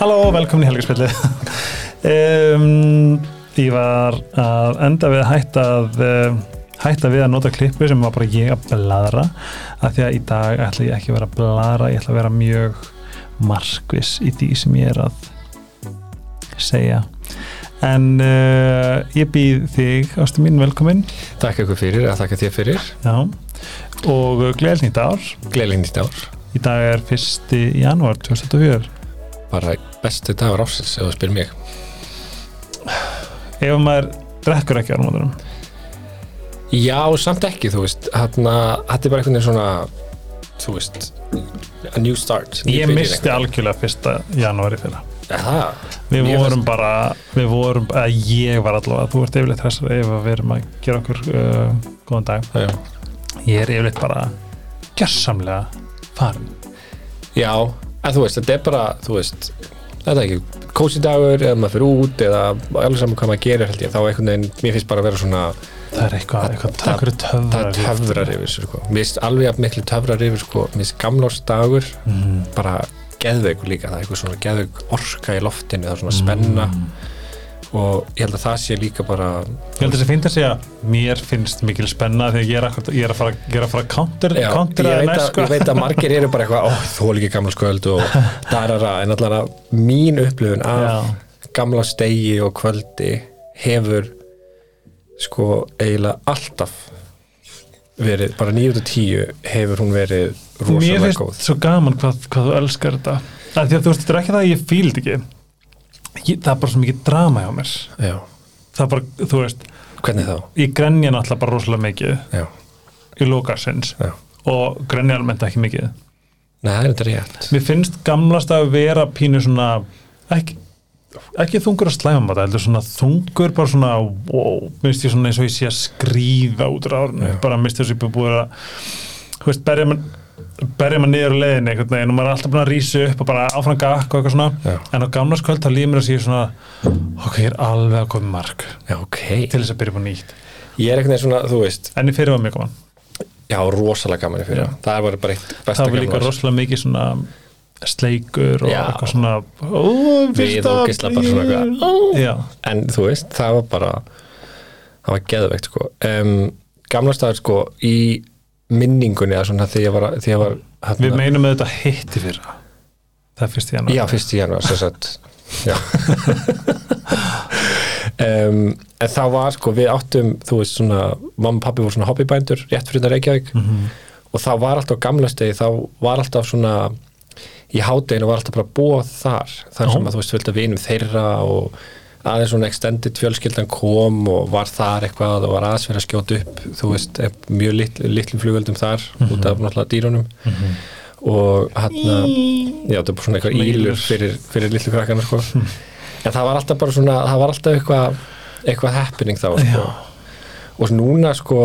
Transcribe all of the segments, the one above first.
Halló, velkomin í helgarspillið um, Ég var að enda við að hætta að hætta við að nota klippu sem var bara ég að bladra af því að í dag ætla ég ekki að vera að bladra ég ætla að vera mjög markvis í því sem ég er að segja. En uh, ég býð þig ástu mín velkomin. Takk ykkur fyrir, að þakka þér fyrir. Já. og gleðil nýtt ár. Gleðileg nýtt ár. Í dag er 1. janúar 2024 bara bestu dagur ásins ef þú spyr mig. Ef maður drekkur ekki áramóðurum Já, samt ekki, þú veist. Hérna, þetta er bara einhvern veginn svona þú veist a new start. Ég misti algjörlega 1. janúar í fyrra. Er það? við vorum bara við vorum, að ég var allavega þú ert yfirleitt þessar ef við erum að gera okkur uh, góðan dag. Já, ég er yfirleitt bara gersamlega farin. Já en þú veist, þetta er bara, þú veist þetta er ekki kósi dagur eða maður fyrir út eða alveg saman hvað maður gerir held ég, þá einhvern veginn, mér finnst bara að vera svona það er eitthvað, eitthvað Það- takkur það töfrar töfrar yfir sko. mér finnst alveg jafn miklu töfrar yfir, sko, mér finnst gamlársdagur mm. bara geðveikur líka. Það er eitthvað svona geðveik orka í loftinu það er svona spenna og ég held að það sé líka bara ég held að þessi finnst að segja mér finnst mikil spenna þegar ég er, akkurat, ég er að fara, ég er að fara counter, Já, counter ég, veit að, sko. ég veit að margir eru bara eitthvað þú líka gamla skvöld og darara en allara mín upplifun af Já. gamla stegi og kvöldi hefur sko eiginlega alltaf verið, bara 9-10 hefur hún verið mér rosalega finnst góð svo gaman hvað, hvað þú elskar þetta að því að þú veist, þetta er ekki það að ég fíld ekki ég, það er bara svo mikið drama hjá mér. Já, það er bara, þú veist, hvernig þá? ég grenja náttúrulega bara rosalega mikið. Já, í lókarsins og grenja almennt ekki mikið. Nei, það er þetta rétt. Mér finnst gamlast að vera pínu svona ekki, ekki þungur að slæma þetta heldur svona þungur bara svona wow, minnst ég svona eins og ég sé að skrýða út Já. bara minnst þess að ég búið að þú veist, berja mann berja mann niður á leiðinni einhvern veginn og maður er alltaf búin að rísa upp og bara áfram gakk og eitthvað svona. Já. en á gamlarskvöld þá líður mér að sé svona ok, ég er alveg að koma mark Já, ok. til þess að byrja på nýtt. Ég er eitthvað svona, þú veist. En í fyrir var mjög gaman. Já, rosalega gaman í fyrir Já. Það var bara eitt besta það var líka gamla rosalega mikið svona sleikur og Já. eitthvað svona ó, Við fyrsta ógeðslega bara svona apríl. eitthvað, já, En þú veist, það var bara það var geðveikt sko. Um, Gamla staður sko í minningunni eða svona því ég var, því ég var við hérna, meinum með þetta hitti fyrra. Það er fyrst í janúar. Já, fyrst í janúar sem sagt. Já. Um, En það var sko, við áttum þú veist svona, mamma og pappi voru svona hobbybændur rétt fyrir þetta Reykjavík. Mhm. og þá var alltaf gamla stegi, þá var alltaf svona í hádeginu var alltaf bara búið þar, þar sem Já. að þú veist vildi að vinum þeirra og aðeins svona extended fjölskyldan kom og var þar eitthvað og var aðeins fyrir að skjóta upp þú veist, eh, mjög litl, litlum flugöldum þar út af náttúrulega dýrunum. Og hann já, það er bara svona eitthvað ílur fyrir, fyrir litlu krakkana sko. en það var alltaf bara svona það var alltaf eitthvað eitthvað happening þá sko. Og núna sko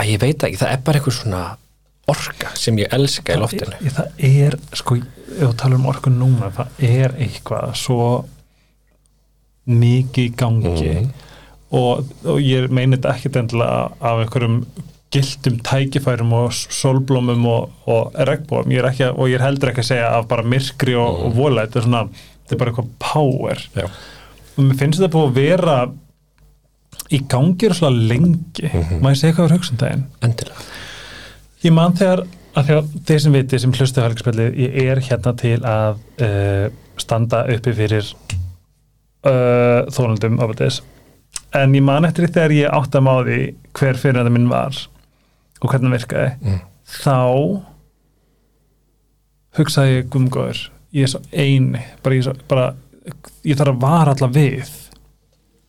að ég veit ekki, það er bara eitthvað svona orka sem ég elska í loftinu. það, það er, sko, ef þú talar um orkun núna, það er eitthvað svo mikið í gangi. Mhm. og, og ég meini þetta ekkit endilega af einhverjum gildum tækifærum og sólblómum og, og regnbóum, ég ekki að, og ég er heldur ekki að segja af bara myrkri og, Mhm. og vola. Þetta er svona, þetta er bara eitthvað power. Já, og mér finnst þetta búið að vera í gangi rosalega lengi. Mhm. maður segja hvað var hugsunndaginn endilega. Ég man þegar að þegar þeir sem viti sem hlustu helgspillið, ég er hérna til að uh, standa uppi fyrir uh, þólundum ábætis. En ég man eftir því þegar ég átti að máði hver fyrir þetta minn var og hvernig hann virkaði. Mm. Þá hugsaði ég gumgóður, ég er svo eini, bara ég, svo, bara, ég þarf að vara alla við.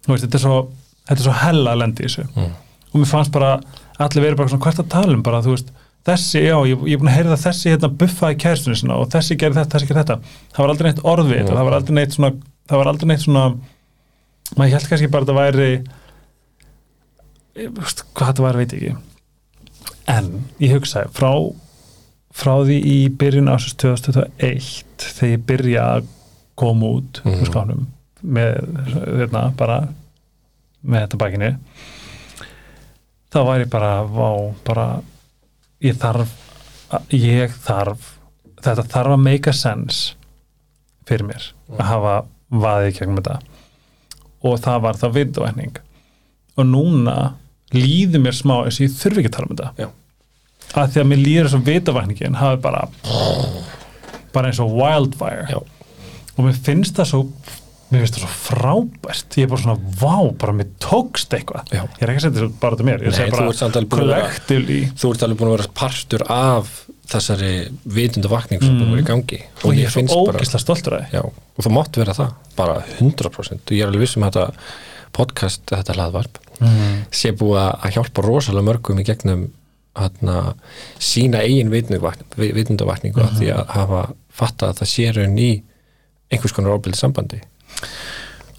Veist, þetta er svo, þetta er svo hella að lendi í þessu Mm. og mér fannst bara allir verið bara svona hvert að tala um bara þú veist þessi, já, ég, ég er búin að heyra það þessi hérna buffaði kærstunni sinna og þessi gerir þetta, þessi gerir þetta það var aldrei neitt orð við þetta, Mhm. það var aldrei neitt svona það var aldrei neitt svona maður held kannski bara að þetta væri ég, veist, hvað þetta var veit ég ekki en ég hugsaði frá frá því í byrjun ásins 2021 þegar ég byrja að koma út Mhm. úr skánum með hérna bara með þetta bakinni þá var ég bara, vá, bara ég þarf ég þarf þetta þarf að make a sense fyrir mér að hafa vaðið gegnum þetta. Og það var það vitvækning og núna líður mér smá eins og ég þurfi ekki að tala um þetta. Já. að því að mér líður eins og vitvækningin hafi bara bara eins og wildfire. Já. og mér finnst það svo mér finnst það svo frábært ég er bara svona, vá, bara mér tókst eitthvað Já. ég er ekki að setja þessu bara til mér ég Nei, segi þú ert bara að collectively þú ert alveg búin að vera partur af þessari vitundavakning sem mm. búin að vera í gangi og ég er svo finnst bara að já, og það mátt vera það, bara 100% og ég er alveg vissum að þetta podcast, þetta hlaðvarp mm. sé búið að hjálpa rosalega mörgum í gegnum hana, sína eigin vitundavakningu mm. því að hafa fatta að það sé raun í einhvers konar ábyrði sambandi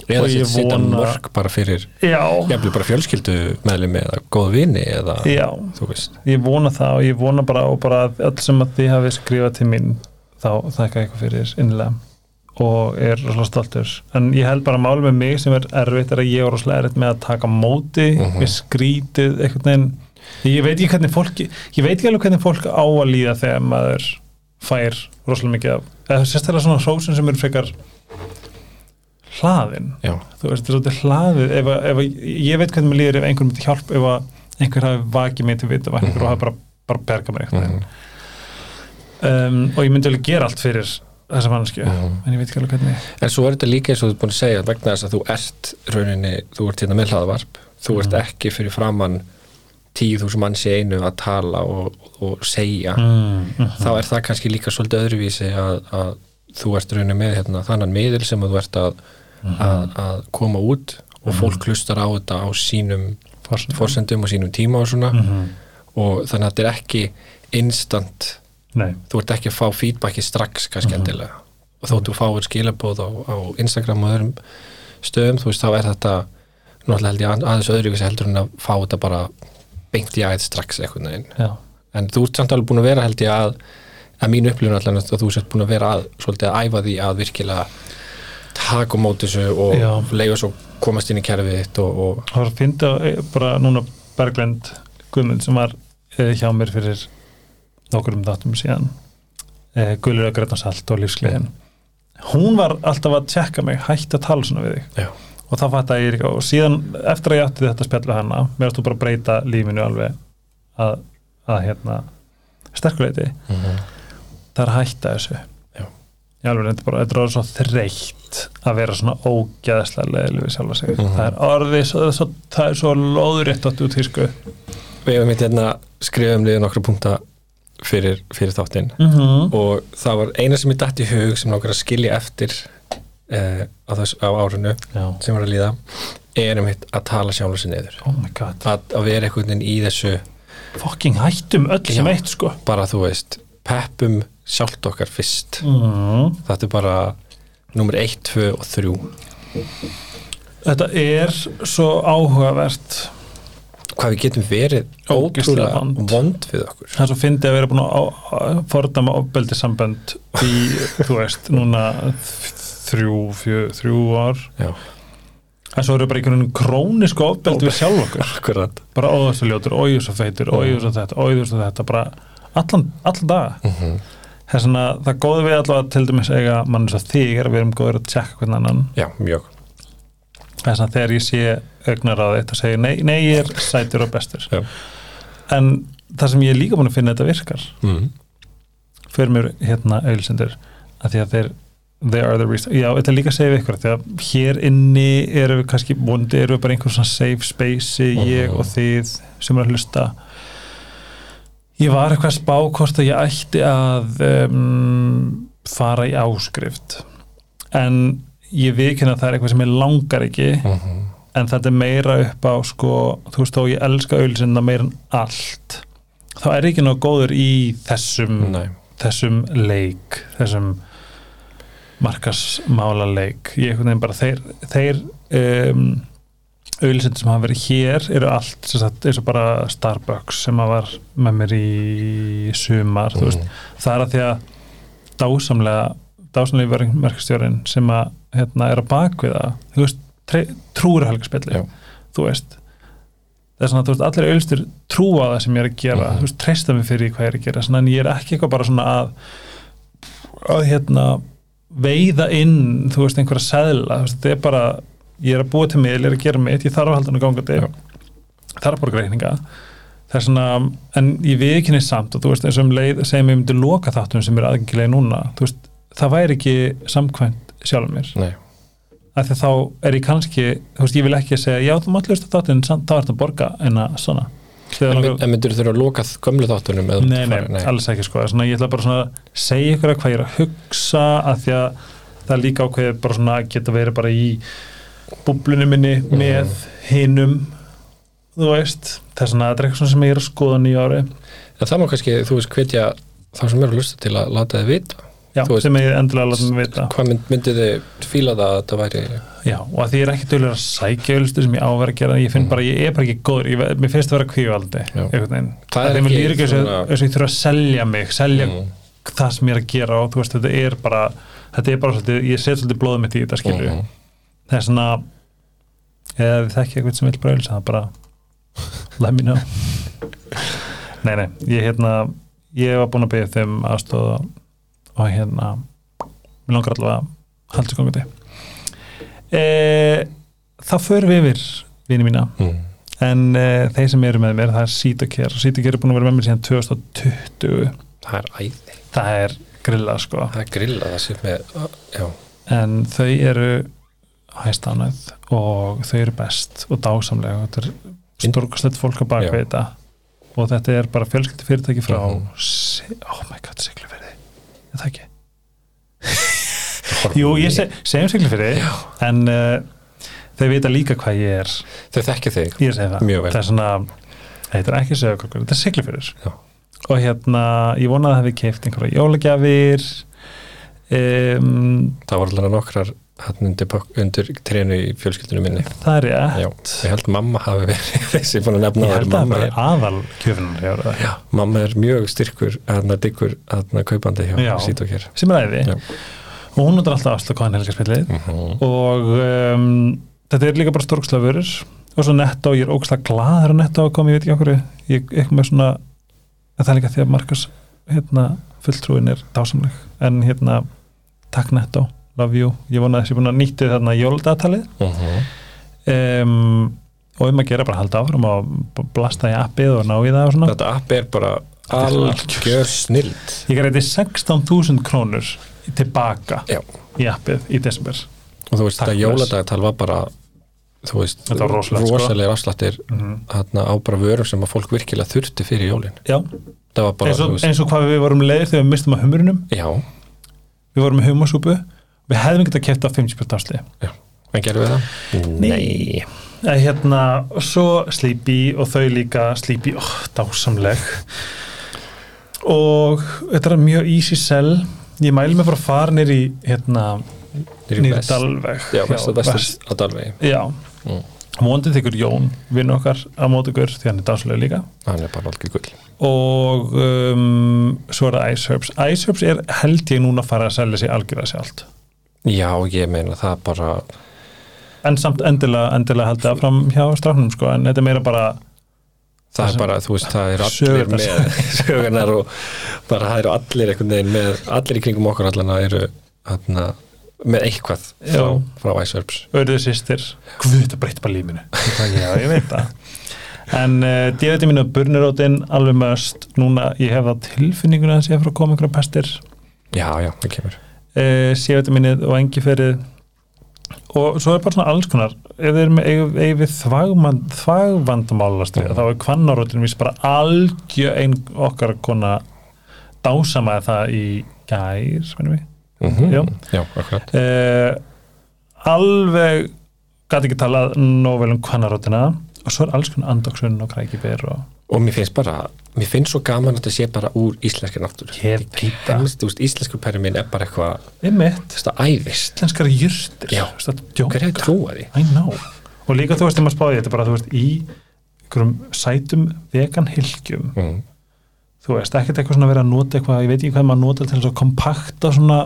eða setja vona- mörg bara fyrir já, jafnvel bara fjölskyldu meðlum eða góð vini eða já, þú veist. Ég vona það og ég vona bara bara að öll sem að þið hafi skrifað til mín þá þakka eitthvað fyrir innilega. Og er rosalega stoltur. En ég held bara að máli með mig sem er erfitt er að ég er rosalega erfitt með að taka móti við skrítið einhvern veginn. Ég veit ekki hvernig fólk ég veit ekki alveg hvernig fólk á að líða þegar maður fær rosalega mikið af eða sérstaklega svona hrósun sem eru frekar hlaðin já, þú veist, þetta er hlaðið ef, ef, ég veit hvernig mér líður ef einhver myndi hjálp ef einhver hafi vakið mig til vita mm Mhm. og hafi bara, bara bergað mér eitthvað Mhm. um, og ég myndi alveg gera allt fyrir þessa mannskju, Mhm. en ég veit ekki alveg hvernig En svo er þetta líka eins og þú ert búin að segja vegna þess að þú ert rauninni, þú ert hérna með hlaðvarp, þú ert Mhm. ekki fyrir framann tíu þúsund manns í einu að tala og, og segja, mm, mm, þá er það kannski líka svolítið öðruvísi að, að þú ert rauninni með hérna, þannan miðil sem þú ert að, að, að koma út og fólk hlustar á þetta á sínum forsendum og sínum tíma og svona. Mm, og þannig að þetta er ekki instant, nei, þú ert ekki að fá feedbacki strax kannski Mhm. endilega. Og þó þú fáir skilabóð á, á Instagram og öðrum stöðum, þú veist, þá er þetta náttúrulega held ég að- aðeins öðruvísi heldur en að fá þetta bara beint í æð strax eitthvað neginn, já, en þú ert samt alveg búin að vera held ég að, að mínu upplifun allan að þú sért búin að vera að, svolítið að æfa því að virkilega taka á móti þessu og Já. leifa svo komast inn í kerfið þitt og, og það var að finna bara núna Berglind Guðmund sem var eh, hjá mér fyrir nokkur um þáttum síðan. Eh, Guðlur að Gretna Salt og lífsgleðin. Hún var alltaf að tjekka mig hætti að tala svona við þig. Já, og það fatt að ég líka og síðan eftir að ég átti þetta spjall við hana mér ástu bara að breyta lífinu alveg að, að hérna sterkuleiti, það er að hætta þessu. Ég alveg þetta er bara, þetta er orðið svo þreytt að vera svona ógæðslega leðileg við sjálfa sig. Mhm. það er orðið, svo, það er svo, það er svo lóðrétt átt út tísku. Við hefum mitt hérna skrifum liðið nokkra punkta fyrir, fyrir þáttinn. Mm -hmm. og það var eina sem ég dætt í hug sem nákvæmlega að skilja eftir eh, á, þess, á árinu já, sem var að líða er um hitt að tala sjálfur sér niður. Oh my god. Að, að vera einhvern veginn í þessu fucking hættum öll sem eitt sko. bara þú veist, peppum sjálft okkar fyrst. Mm. þetta er bara nummer 1, 2 og 3 þetta er svo áhugavert. Hvað við getum verið ótrúlega vond. við okkur. Það er svo fyndið að vera búin að fordama ofbeldi sambönd í, þú veist, núna þrjú, fjö, þrjú ár. Já, en svo eru bara einhvern veginn krónisku ofbeldi við sjálf okkur. Akkurat. Bara óður svo ljótur, óður svo feitur, óður svo þetta óður svo þetta, bara allan, allan daga. Mm þess að það góði við allavega til dæmis eiga mann svo þig er að við erum góður að tjekka hvern annan Já, mjög þess að þegar ég sé augnar á þetta segja nei, nei, ég er sætur og bestur Já. en það sem ég er líka búin að finna þetta virkar mm. fyrir mér hérna auðlisendur að því að þeir they are the reason, já, þetta er líka að segja við ykkur því að hér inni eru við kannski vondi eru við bara einhver svona safe space ég Mhm. og þið sem er að hlusta ég var eitthvað að spá hvort að ég ætti að um, fara í áskrift. En ég vikina að það er eitthvað sem ég langar ekki. Mm en þetta er meira upp á sko, þú veist þó ég elska auðlisenda meira en allt þá er ég ekki náðu góður í þessum Nei, þessum leik þessum markasmála leik ég einhvern veginn bara þeir, þeir um, auðlisendur sem hafa verið hér eru allt sagt, eins og bara Starbucks sem að var með mér í sumar þú veist, mm. það er að því að dásamlega dásamlega verkstjórin sem að hérna, er að bakviða þú veist, trúur helgarspilli þú veist það er svona, þú veist, allir auðlistur trúa það sem ég er að gera, Mhm. þú veist, treysta mig fyrir hvað ég er að gera, svona, en ég er ekki eitthvað bara svona að að hérna veiða inn, þú veist, einhverja seðla, þú veist, þetta er bara ég er að búa til mig, ég er að gera mitt, ég þarf að halda hann gangandi, Já. þarf bara reikninga. Það er svona, en ég viðkynni samt og þú veist, eins og um leið segjum ég myndi loka þáttum sem er aðgengilega núna. Þú veist, það væri ekki samkvæmt sjálfum mér, Nei, af því að þá er ég kannski, þú veist, ég vil ekki segja já, þú mátt hlusta þáttin, samt þá ert að borga en að svona. En, langar- en myndur þú þurfa að loka gömlu þáttunum Nei, nei, fara- alls ekki sko. Svona, ég ætla bara svona að segja ykkur að hvað ég er að hugsa að því að það líka ákveðið bara svona að geta verið bara í búblunum minni Mhm. með hinum þú veist, það er svona er svona sem ég er að skoða nýja ári. En það má kannski, þú veist, hvetja þá sem eru að lusta til að láta þið vita. Já, veist- sem ég endilega láta mig vita. hvað mynd, myndið þið fíla það að það væri? Já, og að því ég er ekki dölur að sækja ölstu sem ég ávera að gera, ég finn Mhm. bara, ég er bara ekki góður, ég, mér finnst það vera kvívaldi Það er ekki ég þurfa að selja mig selja Mm. það sem ég er að gera. Og þú veist, þetta er bara þetta er bara svolítið, ég set svolítið blóðum mitt í þetta skilju, Mhm. Það er svona eða þið þekki eitthvað sem vil ölsa það bara let me know. Nei, nei, ég hérna ég var búin að byggja þeim aðstóð og hérna mér langar allavega að halda gangandi e, þá förum við yfir vini mína. Mm. en e, þeir sem eru með mér, það er Sítokер Sítoker er búin að vera með mér síðan 2020 Það er æði, það er grilla sko. Það er grilla það sem með, já, en þau eru hæstánæð og þau eru best og dásamlega þetta er stórkastlegt fólk að baka þetta. Og þetta er bara fjölskyldi fyrirtæki frá Mhm. Si- oh my god, Siglufirði. Er það ekki? Jú, ég seg, segjum Siglufirði en uh, þau vita líka hvað ég er. Þau þekkja þig. Ég Mjög vel. það er svona þetta er ekki sögurkorkur, þetta er Siglufirður. Já. og hérna, ég vona að það hefði keift einhverja jólagjafir um, Það var alveg nokkrar hann undir, undir trénu í fjölskyldunum minni. Það er rétt. Ég held mamma hafi verið þessi búin að nefna Ég held að það er, aðal já, mamma er mjög styrkur að diggur að kaupandi hjá Já. sít og hér sem er æði. Já. og hún notar alltaf afslu hvaðan helgarspillið Mhm. og um, þetta er líka bara stórkslega vörur. Og svo netto, ég er ógslag glaður að netto að koma, ég veit ekki okkur ég eitthvað með svona það er líka því að Markus hérna, fulltrúin er dásamleg. En hérna, takk netto love you, ég vona þess að ég er búin að nýtti þarna jóldatalið Mhm. um, og um að gera bara halda áfram og blasta í appið og ná í það og svona. Þetta app er bara algjör snild. Ég greiði 16.000 krónur tilbaka Já. í appið í desember. Og þú veist, þetta jóladagatal var bara þú veist, sko. rosalega afslattir mm þarna á bara vörum sem að fólk virkilega þurfti fyrir jólin. Já, bara, eins og, eins og hvað við vorum leiðir þegar við mistum að humurinnum já, við vorum með humasúpu við hefðum getað kæft á 50% afsli en gerðum við það? Nei. Eða hérna, svo Sleepy og þau líka. Sleepy, oh, dásamleg. Og þetta er mjög easy sell. Ég mæli mig að fara nýr í hérna, Niður í nýr vest. dalveg. Já, vest, vest, vest. á Dalvegi. Já, Mm. móndið þykkur Jón vinn okkar á móti ykkur því hann er dásamleg líka. Hann er bara algjör gull. Og um, svo er það Ice Herbs. Ice Herbs er held ég núna að fara að selja sig algjörða sjálft já, ég meina það bara en samt endilega, endilega held það fram hjá strafnum sko, en þetta er meira bara það er bara, þú veist, það er allir með sögurnar og bara það eru allir einhvern veginn með, allir í kringum okkur allan eru hana, með eitthvað frá, Já. frá Iceherbs auðvitað sýstir Guð, þetta breytti bara lífinu. Já, ég veit það. En uh, D-vitamin mínu burnirótin alveg möst, núna ég hef það tilfinninguna að sé að að koma einhverja pestir. Já, já, það kemur uh, C-vitaminið og engiferið og svo er bara svona alls konar. Ef erum við þvagvand, þvagvandamálastrið Mhm. þá er kvannarótin víst bara algjör ein okkar kona dásamaði það í gær mm Já. já, akkurat. Uh, alveg gæti ekki talað nóg vel um kvannarótina og svo er alls konar andoksun og krækibir og og mér finnst bara, mér finnst svo gaman að þetta sé bara úr íslenski náttúru. Íslensku perri minn er bara eitthvað þetta æðist, íslenskar jurtir. Já. Þú veist, að djóka. hver hefur trúa því? I know. Og líka þú veist, þegar maður spáði þetta bara, þú veist, í einhverjum sætum vegan hilkjum mm. þú veist, ekkert eitthvað svona að vera að nota eitthvað, ég veit ekki hvað maður nota til þess að kompakta svona,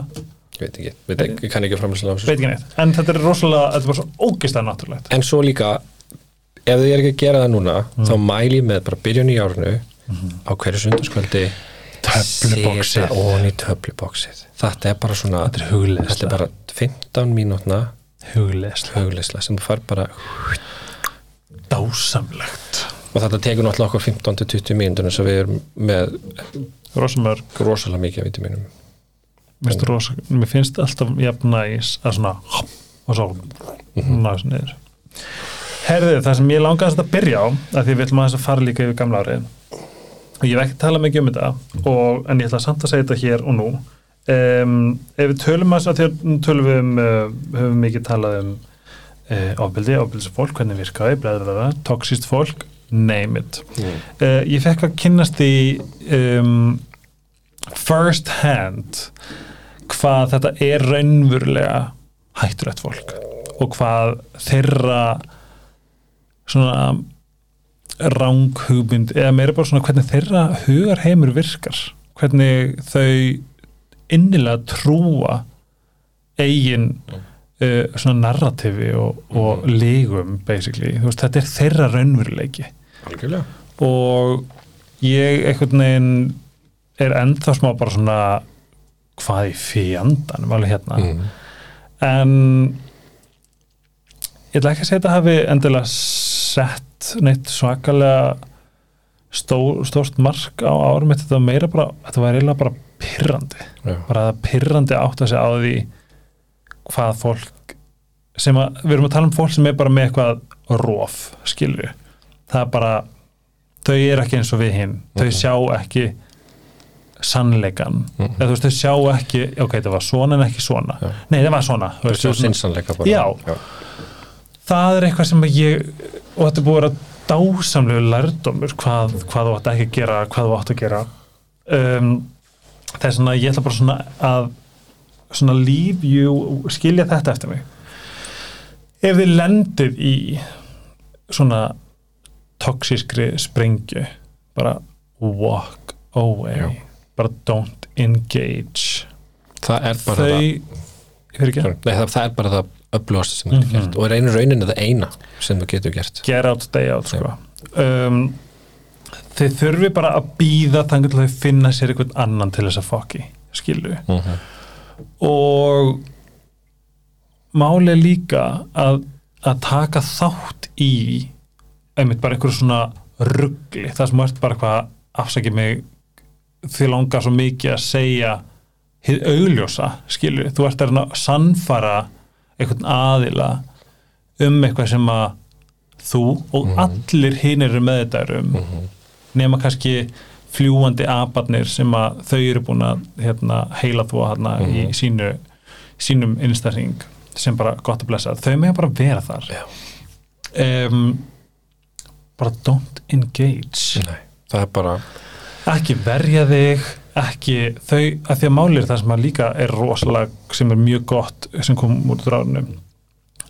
ég veit ekki, ég kann ekki framherslega á þessu veit ekki neitt. En þetta er rosalega, þetta er bara svo ógeðstæð náttúrulegt. En svo líka ef þið er ekki að gera það núna þá mæli ég með bara byrjun í árnu á hverju sundarskvöldi. Í töflubóksið þetta er bara svona Þetta er hugleiðsla. þetta er bara 15 mínútna hugleislega, hugleisla sem þú fær bara dásamlegt. Og þetta tekur náttúrulega okkur 15-20 mínútur eins og við erum með rosamörg, rosalega mikið af vitaminum mér, finnst alltaf jafn næs að svona og svo næs niður herðið, það sem ég langaðast að byrja á að því við ætlum að fara líka yfir gamla árið og ég hef ekki talað mikið um þetta og, en ég ætla samt að segja þetta hér og nú um, ef við tölum að að tölum við um uh, höfum mikið talað um uh, ofbeldi, ofbeldisfólk, hvernig virkaði blæðra, toxist fólk, name it mm. uh, ég fekk að kynnast í um, first hand hvað þetta er raunverulega hætturætt fólk og hvað þeirra svona ránghugmynd eða meira bara svona hvernig þeirra hugar heimur virkar. Hvernig þau innilega trúa eigin uh, svona narratifi og, og lígum basically, þú veist, þetta er þeirra raunveruleiki. Algjörlega. Og ég einhvern veginn er ennþá smá bara svona hvað í fjandanum alveg hérna. Mm. en ég ætla ekki að segja þetta hafi endilega sett neitt svakalega stó, stórt mark á árum þetta var meira bara, þetta var eiginlega bara pirrandi, Já. bara það pirrandi átt að segja á því hvað fólk sem að, við erum að tala um fólk sem er bara með eitthvað róf, skilur það er bara, þau er ekki eins og við hinn, þau Mhm. sjá ekki sannleikan Mhm. eða þú veist, þau sjá ekki, ok, það var svona en ekki svona, Já. nei það var svona veist, er svona- sinnsanleika bara Já. Það er eitthvað sem ég og þetta er búið að dásamlegu lærdómur hvað, hvað þú átt ekki að gera hvað þú átt að gera. Um, það er svona, ég ætla bara svona að svona leave you skilja þetta eftir mig. Ef þið lendið í svona toxískri sprengju bara walk away. Já. bara don't engage. Það er bara þau það, það, það er bara það upplöðast sem þú getur gert og er einu rauninni það eina sem þú getur gert. Get out, stay out sko. um, þau þurfi bara að býða þannig til þau finna sér einhvern annan til þess að fokki skilu mm -hmm. og máli líka að, að taka þátt í einmitt bara einhverju svona ruggli, það sem ert bara hvað afsakið mig þið langar svo mikið að segja hið augljósa, skilur þú ert að að sannfara einhvern aðila um eitthvað sem að þú og Mhm. allir hinn eru með þetta um nema kannski fljúandi abarnir sem að þau eru búin að hérna, heila þú hérna í Mhm. sínu, sínum innstæðing sem bara gott að blessa. Þau með bara vera þar. Um, bara don't engage. Nei, það er bara ekki verja þig ekki þau, að því að málir það sem að líka er rosalega, sem er mjög gott sem kom úr dránum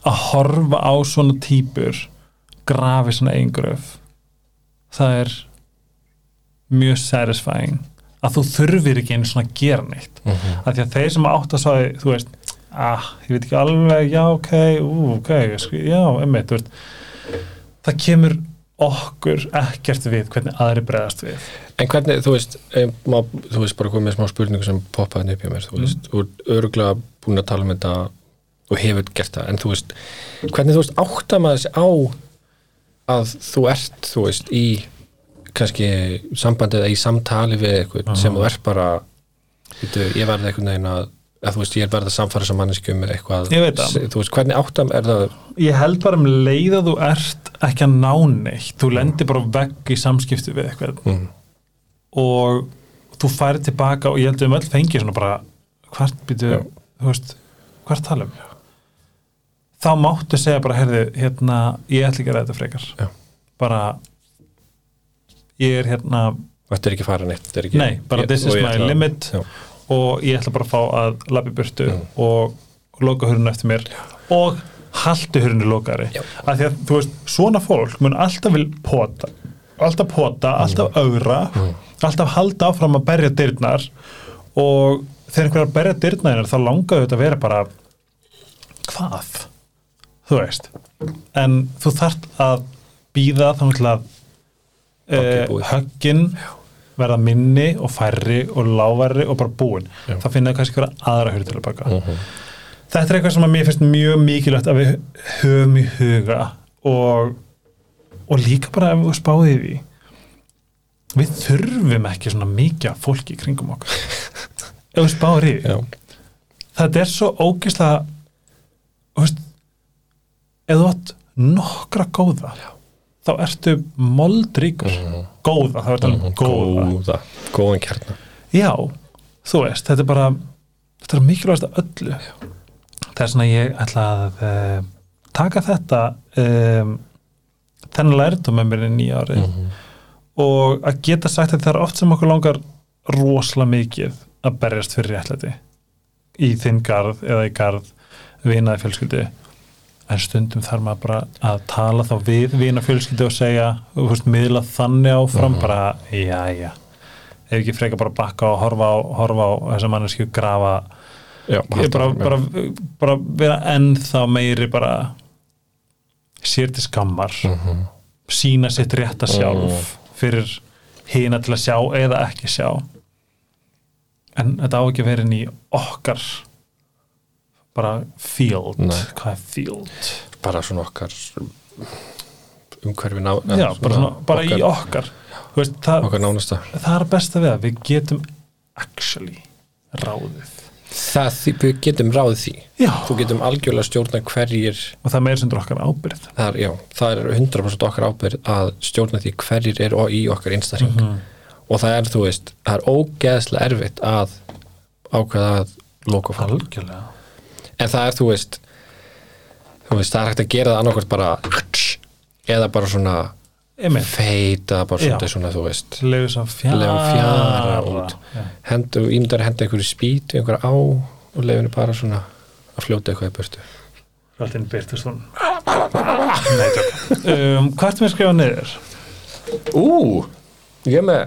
að horfa á svona típur grafi svona eingröf það er mjög satisfying að þú þurfir ekki einu svona að gera neitt. Mm -hmm. að því að þeir sem átt að svaði þú veist, ah, ég veit ekki alveg já, ok, ú, ok, já, veist. Það kemur okkur ekkert við hvernig aðri bregðast við. En hvernig, þú veist, eh, má, þú veist bara komið smá spurningu sem poppaði upp hjá mér, þú veist, þú ert öruglega búin að tala um þetta og hefur gert það, en þú veist, hvernig þú veist átta maður sig á að þú ert, þú veist, í kannski sambandið eða í samtali við eitthvað sem þú ert bara veitu, ég verði einhvern veginn að að þú veist, ég er verið að samfara sem manneski um eitthvað, þú veist, hvernig áttam er það ég held bara um leið að þú ert ekki að ná neitt, þú lendir bara vegg í samskipti við eitthvað. Mm, og þú færi tilbaka og ég held að um öll fengi svona bara hvert býtu, þú veist hvert talum þá máttu segja bara, heyrðu, hérna ég ætla ekki að ræða frekar. Já. bara ég er hérna, þetta er ekki fara neitt þetta er ekki, nei, bara ég- this is my limit. Já. Og ég ætla bara að fá að labbi burtu Mm. og loka hurinu eftir mér. Og haltu hurinu lokari Já. af því að þú veist, svona fólk mun alltaf vil pota alltaf pota, alltaf. augra alltaf halda áfram að berja dyrnar. Og þegar einhver er að berja dyrnar þá langaðu þetta að vera bara hvað? Þú veist. En þú þarft að býða þá til að Uh, verða minni og færri og lágverri og bara búin Já. það kannski vera aðra hurð til að baka Mhm. þetta er eitthvað sem að mér finnst mjög mikilvægt að við höfum í huga og, og líka bara ef við spáðið í því við þurfum ekki svona mikið fólki kringum okkur ef við spáðið í því þetta er svo veist ef þú átt nokkra góða Já. Þá ertu moldríkur. Mhm. góða, þá ertu alveg Mhm. góða. góða, góðan kjarnar já, þú veist, þetta er bara þetta er mikilvægast af öllu. Það er svona ég ætla að uh, taka þetta um, þennan lærdum með mér í nýja ári Mhm. og að geta sagt að það er oft sem okkur langar rosalega mikið að berjast fyrir réttlæti. Í þinn garð eða í garð vinaði fjölskyldu en stundum þarf maður bara að tala þá við vina fjölskyldu og segja veist, miðla þannig áfram. Mhm. bara, já, já. Ef ekki freka bara bakka og horfa á, horfa á þess að manneski grafa. Já, bara, bara, bara vera ennþá meiri bara sér til skammar. Mhm. sína sitt rétta sjálf fyrir hina til að sjá eða ekki sjá. En þetta á ekki að vera inn í okkar bara field. Nei. hvað er field? bara svona okkar umhverfi ná, Já, bara, svona, bara í okkar veist, það, okkar nánasta. það er besta við að við getum actually ráðið. Það, því- við getum ráðið því. Já, þú getum algjörlega stjórna hverjir og það er meira sem okkar ábyrð það er, já, það er 100% okkar ábyrð að stjórna því hverjir er í okkar einstakling. Mhm. og það er, þú veist, það er ógeðslega erfitt að ákveða að loka fólk algjörlega en það er, þú veist þú veist, það er hægt að gera það annarkvært bara eða bara svona Einmitt. feita, bara svona, svona þú veist Leifur svo fjara fjara út. Já. hendu, ímyndar að henda einhverju spýtu einhverju á og leifinu bara svona að fljóta eitthvað í byrtist hún Nei, tjók um, Hvað ertu með að skrifa niður? Ú, ég er með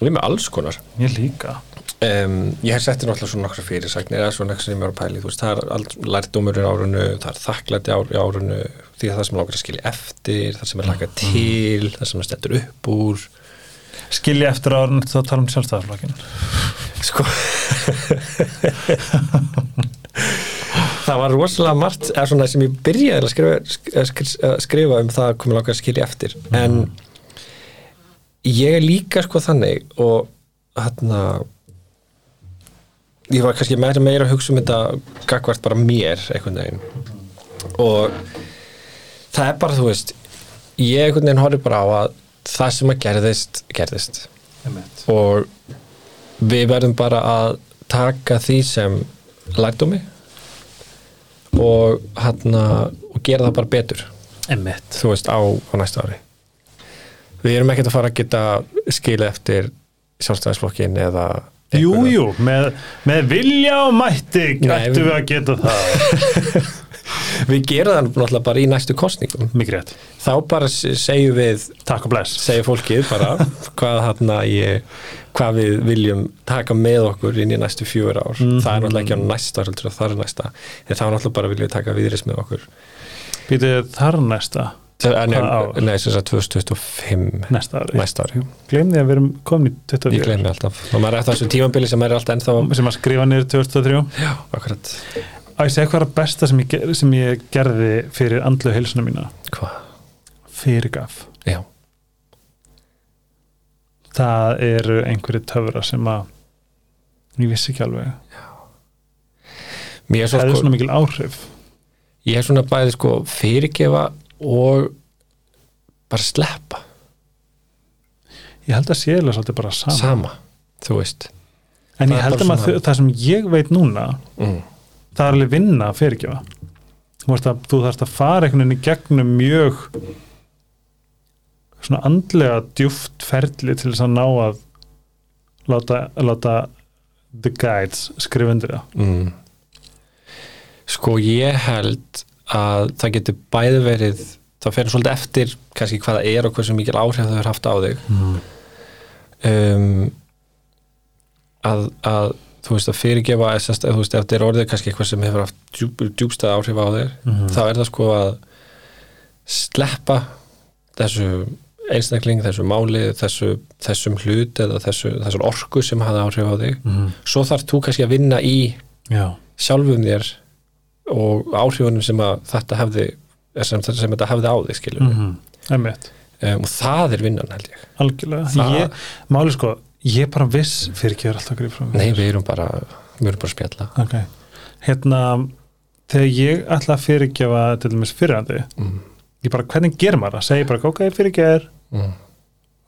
ég er með alls konar Ég líka um, ég hef settið náttúrulega svona nokkra fyrirsagnir eða svona eitthvað sem ég er að pæli, veist, það er allt lærdómur í árunu, það er í árunu því að það sem langar að skilja eftir það sem er laka til, það sem er stendur upp úr. Skilja eftir árun þá tala um sjálfstæðarflokkin sko. Það var rosalega margt eða svona sem ég byrjaði að skrifa, sk- sk- að skrifa um það komið langar að skilja eftir. En ég er líka sko þannig og hérna ég var kannski meira meira að hugsa um þetta gagvart bara mér einhvern veginn. Og það er bara þú veist ég einhvern veginn horfði bara á að það sem að gerðist, gerðist. Einmitt. og við verðum bara að taka því sem lærdómi og hann og gera það bara betur. Einmitt. Þú veist á, á næsta ári. Við erum ekkert að fara að geta skila eftir sjálfstæðisflokkin eða Jú, einhverja- jú, með, með vilja og mætti Nei, ættu við- að geta það. Við gerum það náttúrulega bara í næstu kostningum Mikið rétt. Þá bara segjum við Takk og bless. segja fólkið bara hvað, hana, ég, hvað við viljum taka með okkur inn í næstu fjögur ár. Mhm. það er náttúrulega ekki á næsta það er næsta. En þá náttúrulega bara viljum við taka viðris með okkur. Býtu þar næsta Ár? nei, sem sagt 2025 Næsta ári næsta ár, jú. Gleim því að við erum komin í ég 24 gleymi alltaf. Og maður er eftir þessu tímambili sem maður er alltaf ennþá sem að skrifa niður 2003 já, akkurat, að ég segja hvað er besta sem ég, sem ég gerði fyrir andlu heilsuna mína? Hvað, fyrirgaf. Já. Það eru einhverju töfra sem að ég vissi ekki alveg. Er svo það er sko, svona mikil áhrif? Ég er svona bæði sko fyrirgefa og bara sleppa. Ég held að sé eða svolítið bara sama, sama, þú veist. En það ég held að maður, svona- það sem ég veit núna mm. það er alveg vinna að fyrirgefa. Þú, að, þú þarfst að fara einhvern veginn í gegnum mjög svona andlega djúft ferli til þess að ná að láta, láta the guides skrifa undir það. Mm. Sko ég held að það getur bæði verið það fer svolítið eftir kannski hvað það er og hversu mikil áhrif það er haft á þig um, að, að þú veist að fyrirgefa eða þú veist ef þetta er orðið kannski eitthvað sem hefur haft djúp, djúbstæð áhrif á þig Mhm. þá er það sko að sleppa þessu einstakling, þessu máli þessu, þessum hlut eða þessu, þessar orku sem hafði áhrif á þig mm. svo þarf þú kannski að vinna í já, sjálfum þér og áhrifunum sem þetta hefði sem, sem þetta hefði á þig skilur mm. einmitt, um, og það er vinnan held ég algjörlega Það- ég, máli sko, ég bara viss fyrir ekki verið alltaf að mér. nei, við erum bara, við erum bara að spjalla ok, hérna þegar ég ætla að fyrirgefa til dæmis fyrirhandi, mm. ég bara, hvernig gerir maður það, segi bara, ok, fyrirgeður Mm.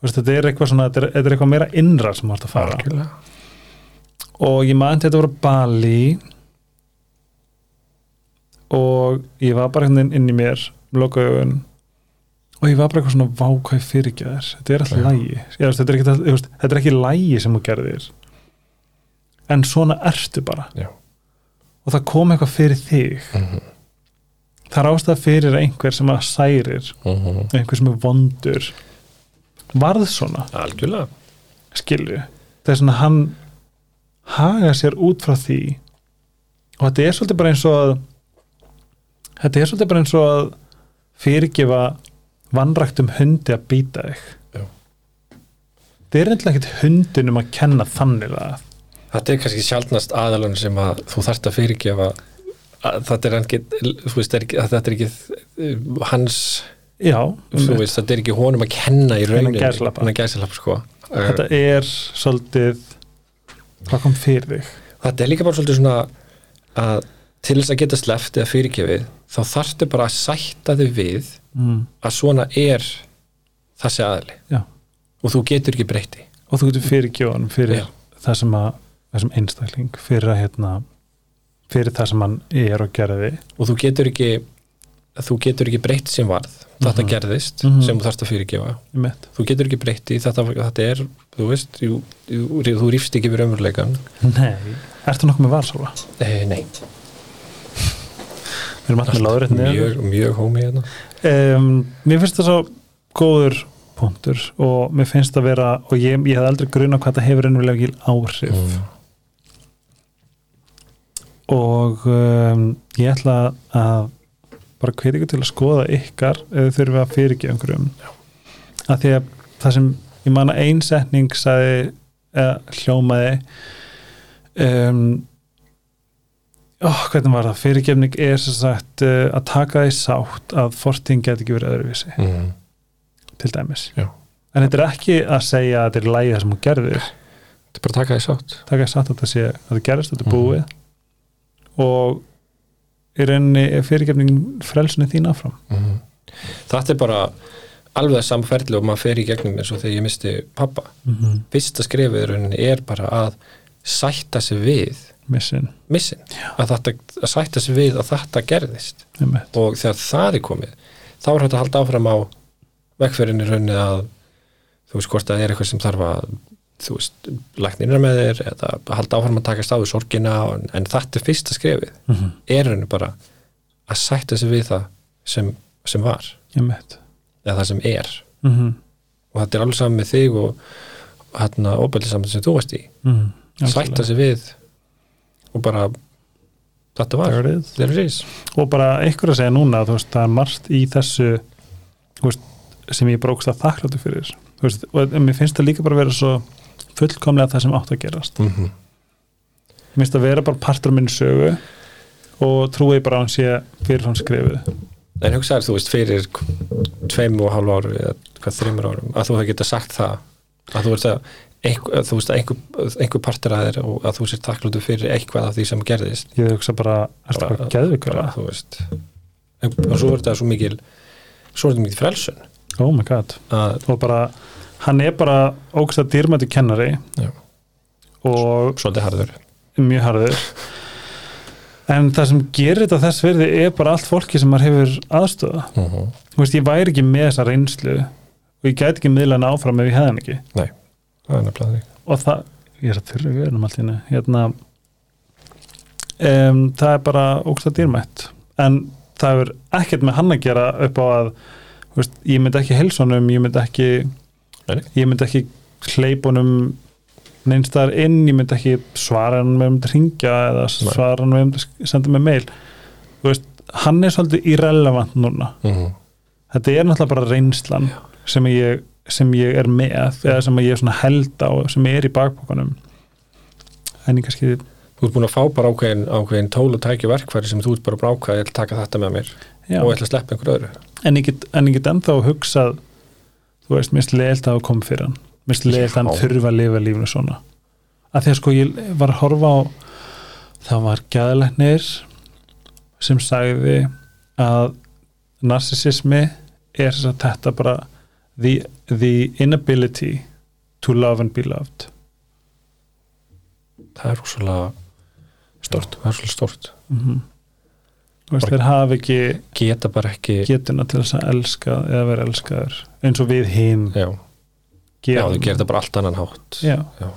Þetta er eitthvað svona, þetta er, þetta er eitthvað meira innra sem þú ert að fara Algjörlega. og ég man þetta voru Bali og ég var bara hérna inn, í mér lokaðugun og ég var bara eitthvað svona vákvæð fyrirgæðir þetta er alltaf lægi. Ég, þetta, er ekki, þetta er ekki lægi sem þú gerðir. En svona ertu bara. Já. og það kom eitthvað fyrir þig. Mhm. það er ástæða fyrir einhver sem að særir Mhm. einhver sem er vondur. Varð svona. Algjörlega. Skilju þess að hann haga sér út frá því. Og þetta er svolítið bara eins og að þetta er svolítið bara eins og að fyrirgefa vannræktum hundi að býta þig Já. þetta er eitthvað ekkert hundinum að kenna þannig að þetta er kannski sjálfnast aðalun sem að þú þarft að fyrirgefa að þetta er að þetta er ekki uh, hans, já, veist, þetta er ekki honum að kenna í rauninni, gæsalappa. Innan gæsalappa, sko. Þetta er svolítið hvað kom fyrir þig þetta er líka bara svolítið svona að til þess að geta sleft eða fyrirgefið þá þarftu bara að sætta þig við mm. að svona er þessi aðli Já. og þú getur ekki breytti og þú getur fyrirgjóðan fyrir Já. það sem að þessum einstakling fyrir að hérna fyrir það sem hann er og gerði og þú getur ekki þú getur ekki breytt sem varð þetta Mhm. gerðist Mhm. sem þú þarfst að fyrirgefa mitt þú getur ekki breytti, þetta, þetta er þú veist, jú, jú, þú rýfst ekki við raunveruleikan Nei, ertu nokkuð með valsála? eh, nei, Við erum alltaf með láðrétt niður mjög, mjög hómi hérna. Um, Mér finnst það svo góður punktur og mér finnst það vera og ég, ég hef aldrei gruna hvað það hefur ennverulega ekki áhrif. Mm. og um, ég ætla að bara hveti ykkur til að skoða ykkar ef þið þurfum að fyrirgefa einhverjum. Að því að það sem ég man að einsetning sagði eða hljómaði um, ó, hvernig var það fyrirgefning er sagt uh, að taka því sátt að fortíðin geti ekki verið öðruvísi Mm. til dæmis Já. en þetta er ekki að segja að þetta er lægi það sem hún gerðir þetta er bara að taka því sátt taka því sátt að þetta sé að þetta gerist, þetta er Mhm. búið og í rauninni er fyrirgefning frelsunni þín áfram mm. þetta er bara alveg það samferðli og maður fer í gegnum eins og þegar ég misti pappa mm -hmm. fyrsta skrefið í rauninni er bara að sætta sig við missin, missin, að, þetta, að sætta sig við að þetta gerðist. Einmitt. Og þegar það er komið þá er þetta að halda áfram á vekkferðinni rauninni að þú veist hvort það er eitthvað sem þarf að þú veist, læknirna með þér eða að halda áfram að taka stáðu sorgina en, en þetta er fyrsta skrefið. Mm -hmm. er rauninni bara að sætta sig við það sem, sem var. Einmitt. Eða það sem er. Mm -hmm. og þetta er alveg saman með þig og hérna óbæli saman sem þú varst í. Mm sætta sig við og bara þetta var, There it is. there it is. Og bara einhver að segja núna veist, það er margt í þessu veist, sem ég brókst að þakkláttu fyrir. Veist, og mér finnst það líka bara vera svo fullkomlega það sem átt að gerast. Mm -hmm. mér finnst það vera bara partur af minni sögu og trúi bara að hann sé fyrirfram skrifuð en hugsaður þú veist fyrir tveim og hálf áru eða hvað þreymur árum að þú hefði getað sagt það að þú veist að einhver, þú veist einhver, einhver partur að þér og að þú sér þakkláttu fyrir eitthvað af því sem gerðist. Ég hugsa bara, ertu Bara- bara geðvikur bara, þú veist. En, og svo er þetta svo mikil svo er þetta mikil frelsun. Oh my god, og bara hann er bara ógst að dýrmættu kennari Já. og svolítið harður. mjög harður. En það sem gerir þetta þess verði er bara allt fólki sem maður hefur aðstöða mm -hmm. þú veist, ég væri ekki með þessa reynslu og ég gæti ekki miðla hann áfram ef ég hefði hann ekki það er nefnilega því og það, ég er að þurfa við erum allt hérna, um, það er bara ógst að dýrmætt. En það hefur ekkert með hann að gera upp á að veist, ég myndi ekki helsonum, ég myndi ekki Nei, ég myndi ekki hleypunum neinstæðar inn, ég myndi ekki svara hann með um að ringja eða svara hann með um að senda mig mail. Þú veist, hann er svolítið irrelevant núna. Mm -hmm. þetta er náttúrulega bara reynslan sem ég sem ég er með eða sem ég er svona held á sem er í bakbókanum en ég kannski Þú ert búin að fá bara ákveðin, ákveðin tól og tæki verkfæri sem þú ert bara brákað ég ætla að taka þetta með mér já, og ég ætla að sleppa einhver öðru. En ég get, en ég get ennþá hugsað þú veist, mér finnst leiðilt að hafa komið fyrir hann. Mér finnst leiðilt að hann þurfa að lifa lífinu svona. Að því að sko ég var að horfa á það var gæðlegnir sem sagði að narsisismi er þess að þetta bara the, the inability to love and be loved. Það er rosalega stort Það er rosalega stort mm þú veist, þeir hafa ekki Geta bara ekki getuna til þess að elska eða vera elskaður eins og við hinn Já, já þau gerir þetta bara allt annan hátt. Já. Já.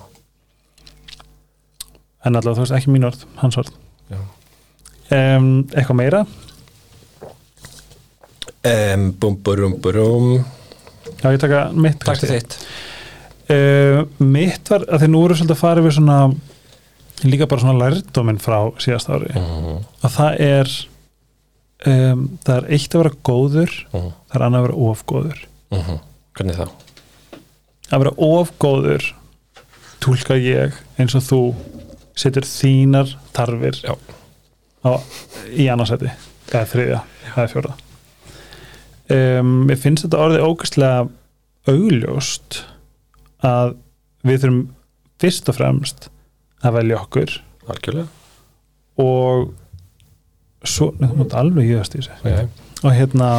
en allavega þú veist ekki mín orð, hans orð. Um, eitthvað meira? Um, Búm, búrum, búrum já ég taka mitt Takk til þitt. Uh, mitt var að því nú eru svolítið að fara við svona líka bara svona lærdóminn frá síðast ári. Mhm, að það er um, það er eitt að vera góður mhm, það er annað að vera ofgóður mhm. Hvernig þá? að vera ofgóður tólka ég eins og þú setur þínar tarfir Já. á, í annarsæti. Eða þriðja, eða fjórða um, mér finnst þetta orðið ógæslega augljóst að við þurfum fyrst og fremst að velja okkur. Algjörlega. Og svo, þú mátt alveg jöðast í þessu. Okay. og hérna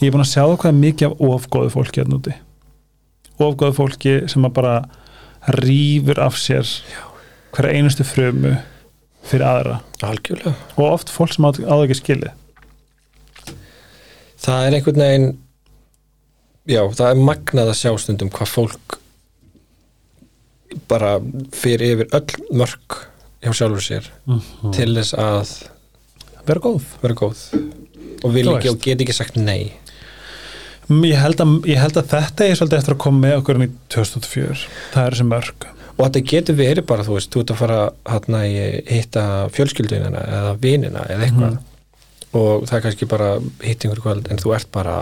ég er búin að sjá hvað er mikið af ofgóðu fólki hérna úti. Ofgóðu fólki sem að bara rýfur af sér hverja einustu frumu fyrir aðra. Algjörlega. Og oft fólk sem á á það ekki skilið Það er einhvern veginn Já, það er magnað að sjá stundum hvað fólk bara fyrir yfir öll mörg hjá sjálfur sér mm. til þess að vera góð. vera góð og vil ekki og get ekki sagt nei. Mm, ég held, að, ég held að þetta er svolítið eftir að koma með okkur í 2004 það er þessi mörg og þetta getur verið bara, þú veist, þú ert að fara hérna í hitta fjölskyldunina eða vinina eða eitthvað og það er kannski bara hitt einhver kvöld en þú ert bara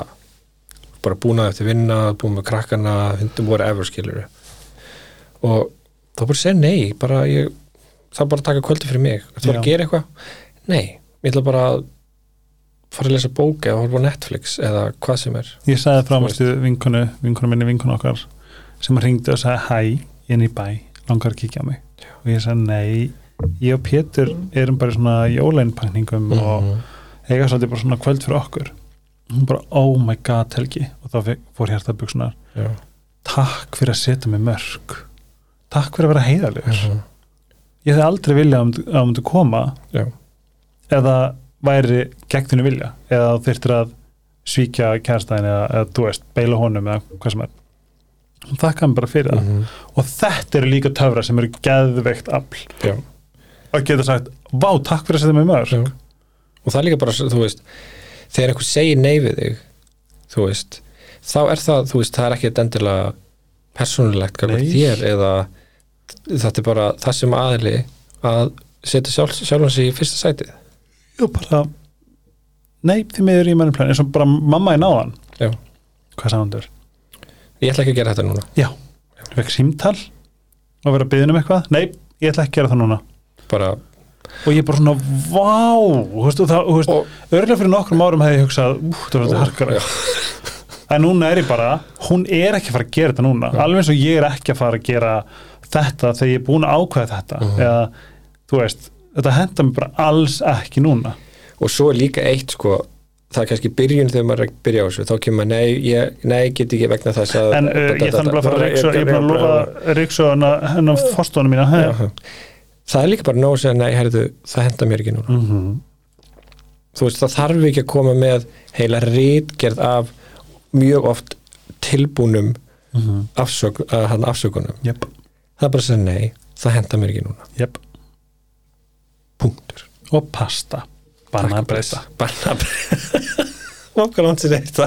bara búin að eftir vinna, búin með krakkana hundum voru ever skilur og þá bara segja nei bara ég, það er bara taka kvöldi fyrir mig. Þú bara Já. að gera eitthvað? Nei, ég ætla bara að fara að lesa bók eða horfa á Netflix eða hvað sem er. Ég sagði mástu vinkonu vinkonu minni, vinkonu okkar sem ringdi og sagði hæ, inn í bæ langar að kíkja á mig. Og ég sagði nei, ég og Pétur erum bara svona jólænpakningum og Eiga svolítið bara svona kvöld fyrir okkur. Hún bara, oh my god Helgi. Og þá fór hjartabugsunar Já. takk fyrir að setja mig mörg takk fyrir að vera heiðalegur Mhm. ég hefði aldrei viljað að að þú myndir koma Já. eða væri gegn þínu vilja. Eða þú þyrftir að svíkja kærstæðin eða, eða þú veist, beila honum eða hvað sem er. Hún þakka hann bara fyrir það. Mhm. og þetta eru líka töfra sem eru geðveikt afl. Og geta sagt, vá, takk fyrir að setja mig mörg Já. Og það er líka bara, þú veist þegar einhver segir nei við þig þú veist, þá er það þú veist, það er ekki endilega persónulegt þér eða þetta er bara það sem aðli að setja sjálf, sjálfan sig í fyrsta sætið. Og bara nei, því miður í mannum plan eins og bara mamma í náðan. Já. hvað þurr? ég ætla ekki að gera þetta núna. Já, ég fekk símtal og vera að byggja um eitthvað? Nei, ég ætla ekki að gera það núna. Bara, og ég bara svona, vá! Og það, og, örgulega fyrir nokkrum árum hefði ég hugsað, það þetta harkara. En núna er ég bara, hún er ekki að fara að gera þetta núna, Já. alveg eins og ég er ekki að fara að gera þetta þegar ég er búin að ákveða þetta. Mhm. eða, þú veist, þetta henda mér bara alls ekki núna. Og svo er líka eitt sko það er kannski byrjun þegar maður er að byrja á þessu. Þá kemur maður, nei, ég, nei, get ekki vegna þess að en uh, ég þannig bara að fara að ríksa ég er bara að lofa ríksa hennar fórstónu mína. Já. Það er líka bara nóg að segja, nei, herriðu, það henda mér ekki núna. Mm -hmm. þú veist, það þarf ekki að koma með heila rítgerð af mjög oft tilbúnum Mm -hmm. afsök, uh, afsökunum. Jep, það er bara að segja, nei, það henda mér ekki núna. Jep. Punktur. Og pasta, bannabreyta bannabreyta okkar lansin eitt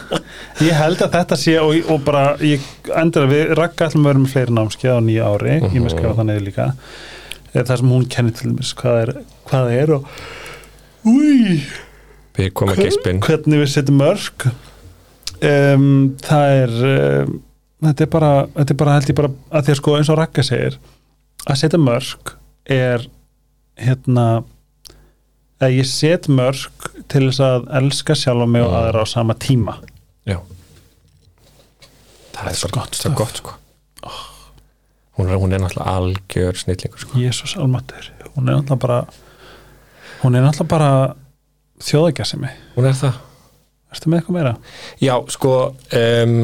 ég held að þetta sé og, og bara, ég endur að við rakka allum með fleiri námskeið á nýja ári. Ég með skrifa það niður líka Eh, það sem hún kennir til dæmis hvað er, hvað það er og úi, geispin hvernig við setjum mörg um, það er um, þetta er bara, þetta er bara held ég bara að því að sko eins og Raka segir að setja mörg er hérna að ég set mörg til þess að elska sjálf mig og Mm. aðra á sama tíma. Já. Það er svo gott svo stöf. gott sko hún, er, hún er náttúrulega algjör snillingur sko. Jésús almatur, hún er náttúrulega bara hún er náttúrulega bara þjóðagjasimi, Hún er það. Ertu með eitthvað meira? Já, sko um,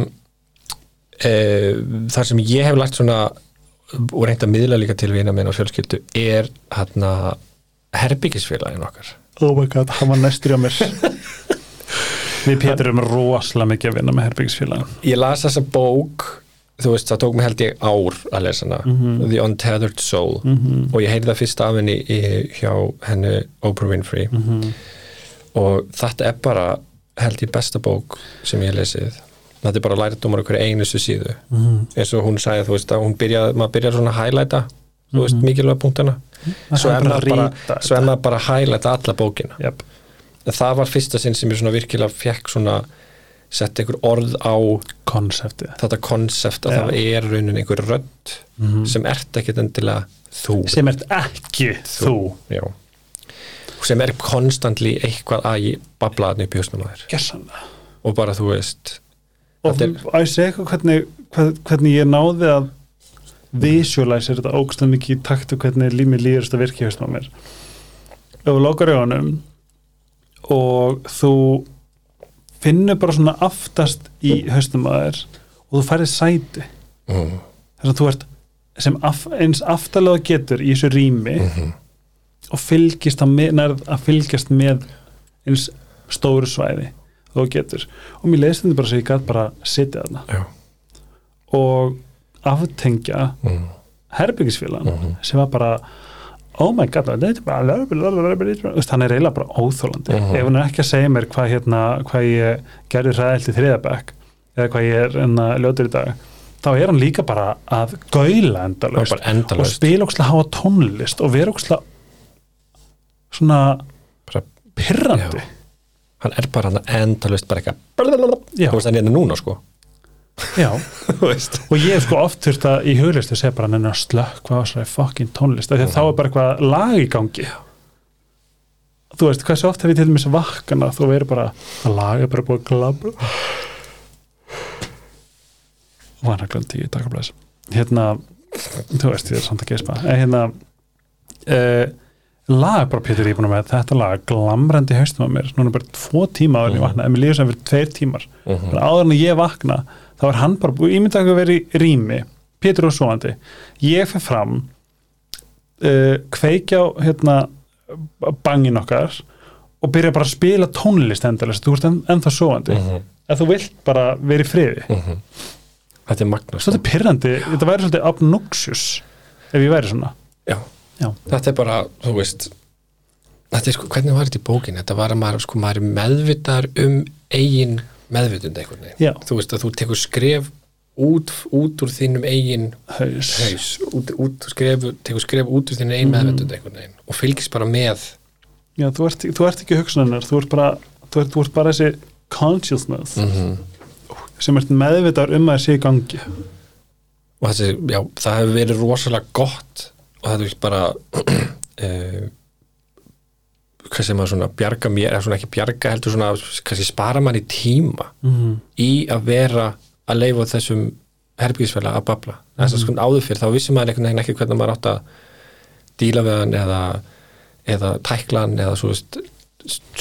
um, þar sem ég hef lært svona og reynd að miðla líka til vina minn og fjölskyldu er hérna herbyggisfélagin okkar. Oh my god, hann var næstur á mér. Við Pétur erum rosalega mikið að vinna með herbyggisfélagin Ég las þessa bók þú veist, það tók mig held ég ár að lesa hana Mhm. The Untethered Soul -hmm. og ég heyrði það fyrst af henni í, hjá henni Oprah Winfrey -hmm. og þetta er bara held ég besta bók sem ég hef lesið þetta er bara lærdómar okkur einustu síðu Mhm. eins og hún sagði, þú veist, að hún byrjaði maður byrjar svona að highlighta, þú veist, mikilvæg punktana svo er maður bara, bara að highlighta alla bókina yep. það var fyrsta sinn sem ég svona virkilega fekk svona sett einhver orð á konseptið þetta konsept að Já. það er raunin einhver rödd Mhm. sem ert ekkit endilega þú sem ert ekki þú, Já. sem er konstantli eitthvað að babla þarna upp í hausnum á þér og bara þú veist og Þetta að ég segja eitthvað hvernig, hvernig ég náði að visualize þetta ógstlega mikið í takt og hvernig líf mér líður þetta virki haustum á mér ef þú lokar augunum og þú finnur bara svona aftast í haustum á þér og þú færið sæti mm. þess að þú ert sem af, eins aftalega getur í þessu rými Mhm. og fylgist að, með, nærð að fylgjast með eins stóru svæði þú getur og mér leiðist þetta bara svo ég gæt bara sitja þarna Já. og aftengja Mm. herbyggisfélagan Mhm. sem var bara oh my god, hann er eiginlega bara óþólandi Mhm. ef hann er ekki að segja mér hvað, hérna, hvað ég gerði ræðilt í þriðabæk eða hvað ég er enna ljótur í dag þá er hann líka bara að endalaust. Er bara og spila ókslega háa tónlist og vera ókslega svona Bara- pirrandi. Já. hann er bara hann endalaust bara eitthvað þú veist hann er hérna núna sko Já. Og ég hef sko oft þurft að í huglistu segja bara er að slökk hvað svo er fucking tónlist? Að þá er bara eitthvað lag í gangi. Þú veist, hversu oft hef ég til dæmis vakkana þú verður bara að lag er bara búið að glabla og hann glöndi í takarblæs hérna, þú veist, ég er samt að geispa. En hérna uh, lag bara Pétur ég er búin að með. Þetta lag glamrandi haustum á mér. Núna bara tvo tíma áður en ég vakna en mér líður sem fyrir tveir tímar. Mhm. bara áður en ég vakna þá er hann bara búið, ímynda að vera í rými. Pétur og svoandi ég fer fram uh, kveikja á hérna, bangin okkar og byrja bara að spila tónlist endalist, þú ert en, ennþá svoandi Mhm. að þú vilt bara vera í friði. Mhm. þetta er magnast svolítið pyrrandi, þetta væri svolítið obnoxious ef ég væri svona. Já. Já. þetta er bara, þú veist þetta er sko, hvernig var þetta í bókin þetta var að maður, sko, maður er meðvitar um eigin meðvitund einhvern veginn Já. þú veist að þú tekur skref út, út úr þínum eigin haus, haus, út, út skref, tekur skref út úr þínum eigin Mhm. meðvitund einhvern veginn og fylgist bara með Já, þú, ert, þú ert ekki hugsunarinnar þú ert bara, þú ert, þú ert bara þessi consciousness -hmm. sem ert meðvitar um að það sé í gangi og þessi, já, það hefur verið rosalega gott og það er bara uh, hvað sem að svona bjarga mér, eða svona ekki bjarga heldur svona, kannski spara mann í tíma mm. í að vera að leifa þessum herbyggisfæla að babla. Þess að sko áður fyrir, þá vissi maður einhvern veginn ekki hvernig maður átt að díla við hann eða, eða tæklan eða svo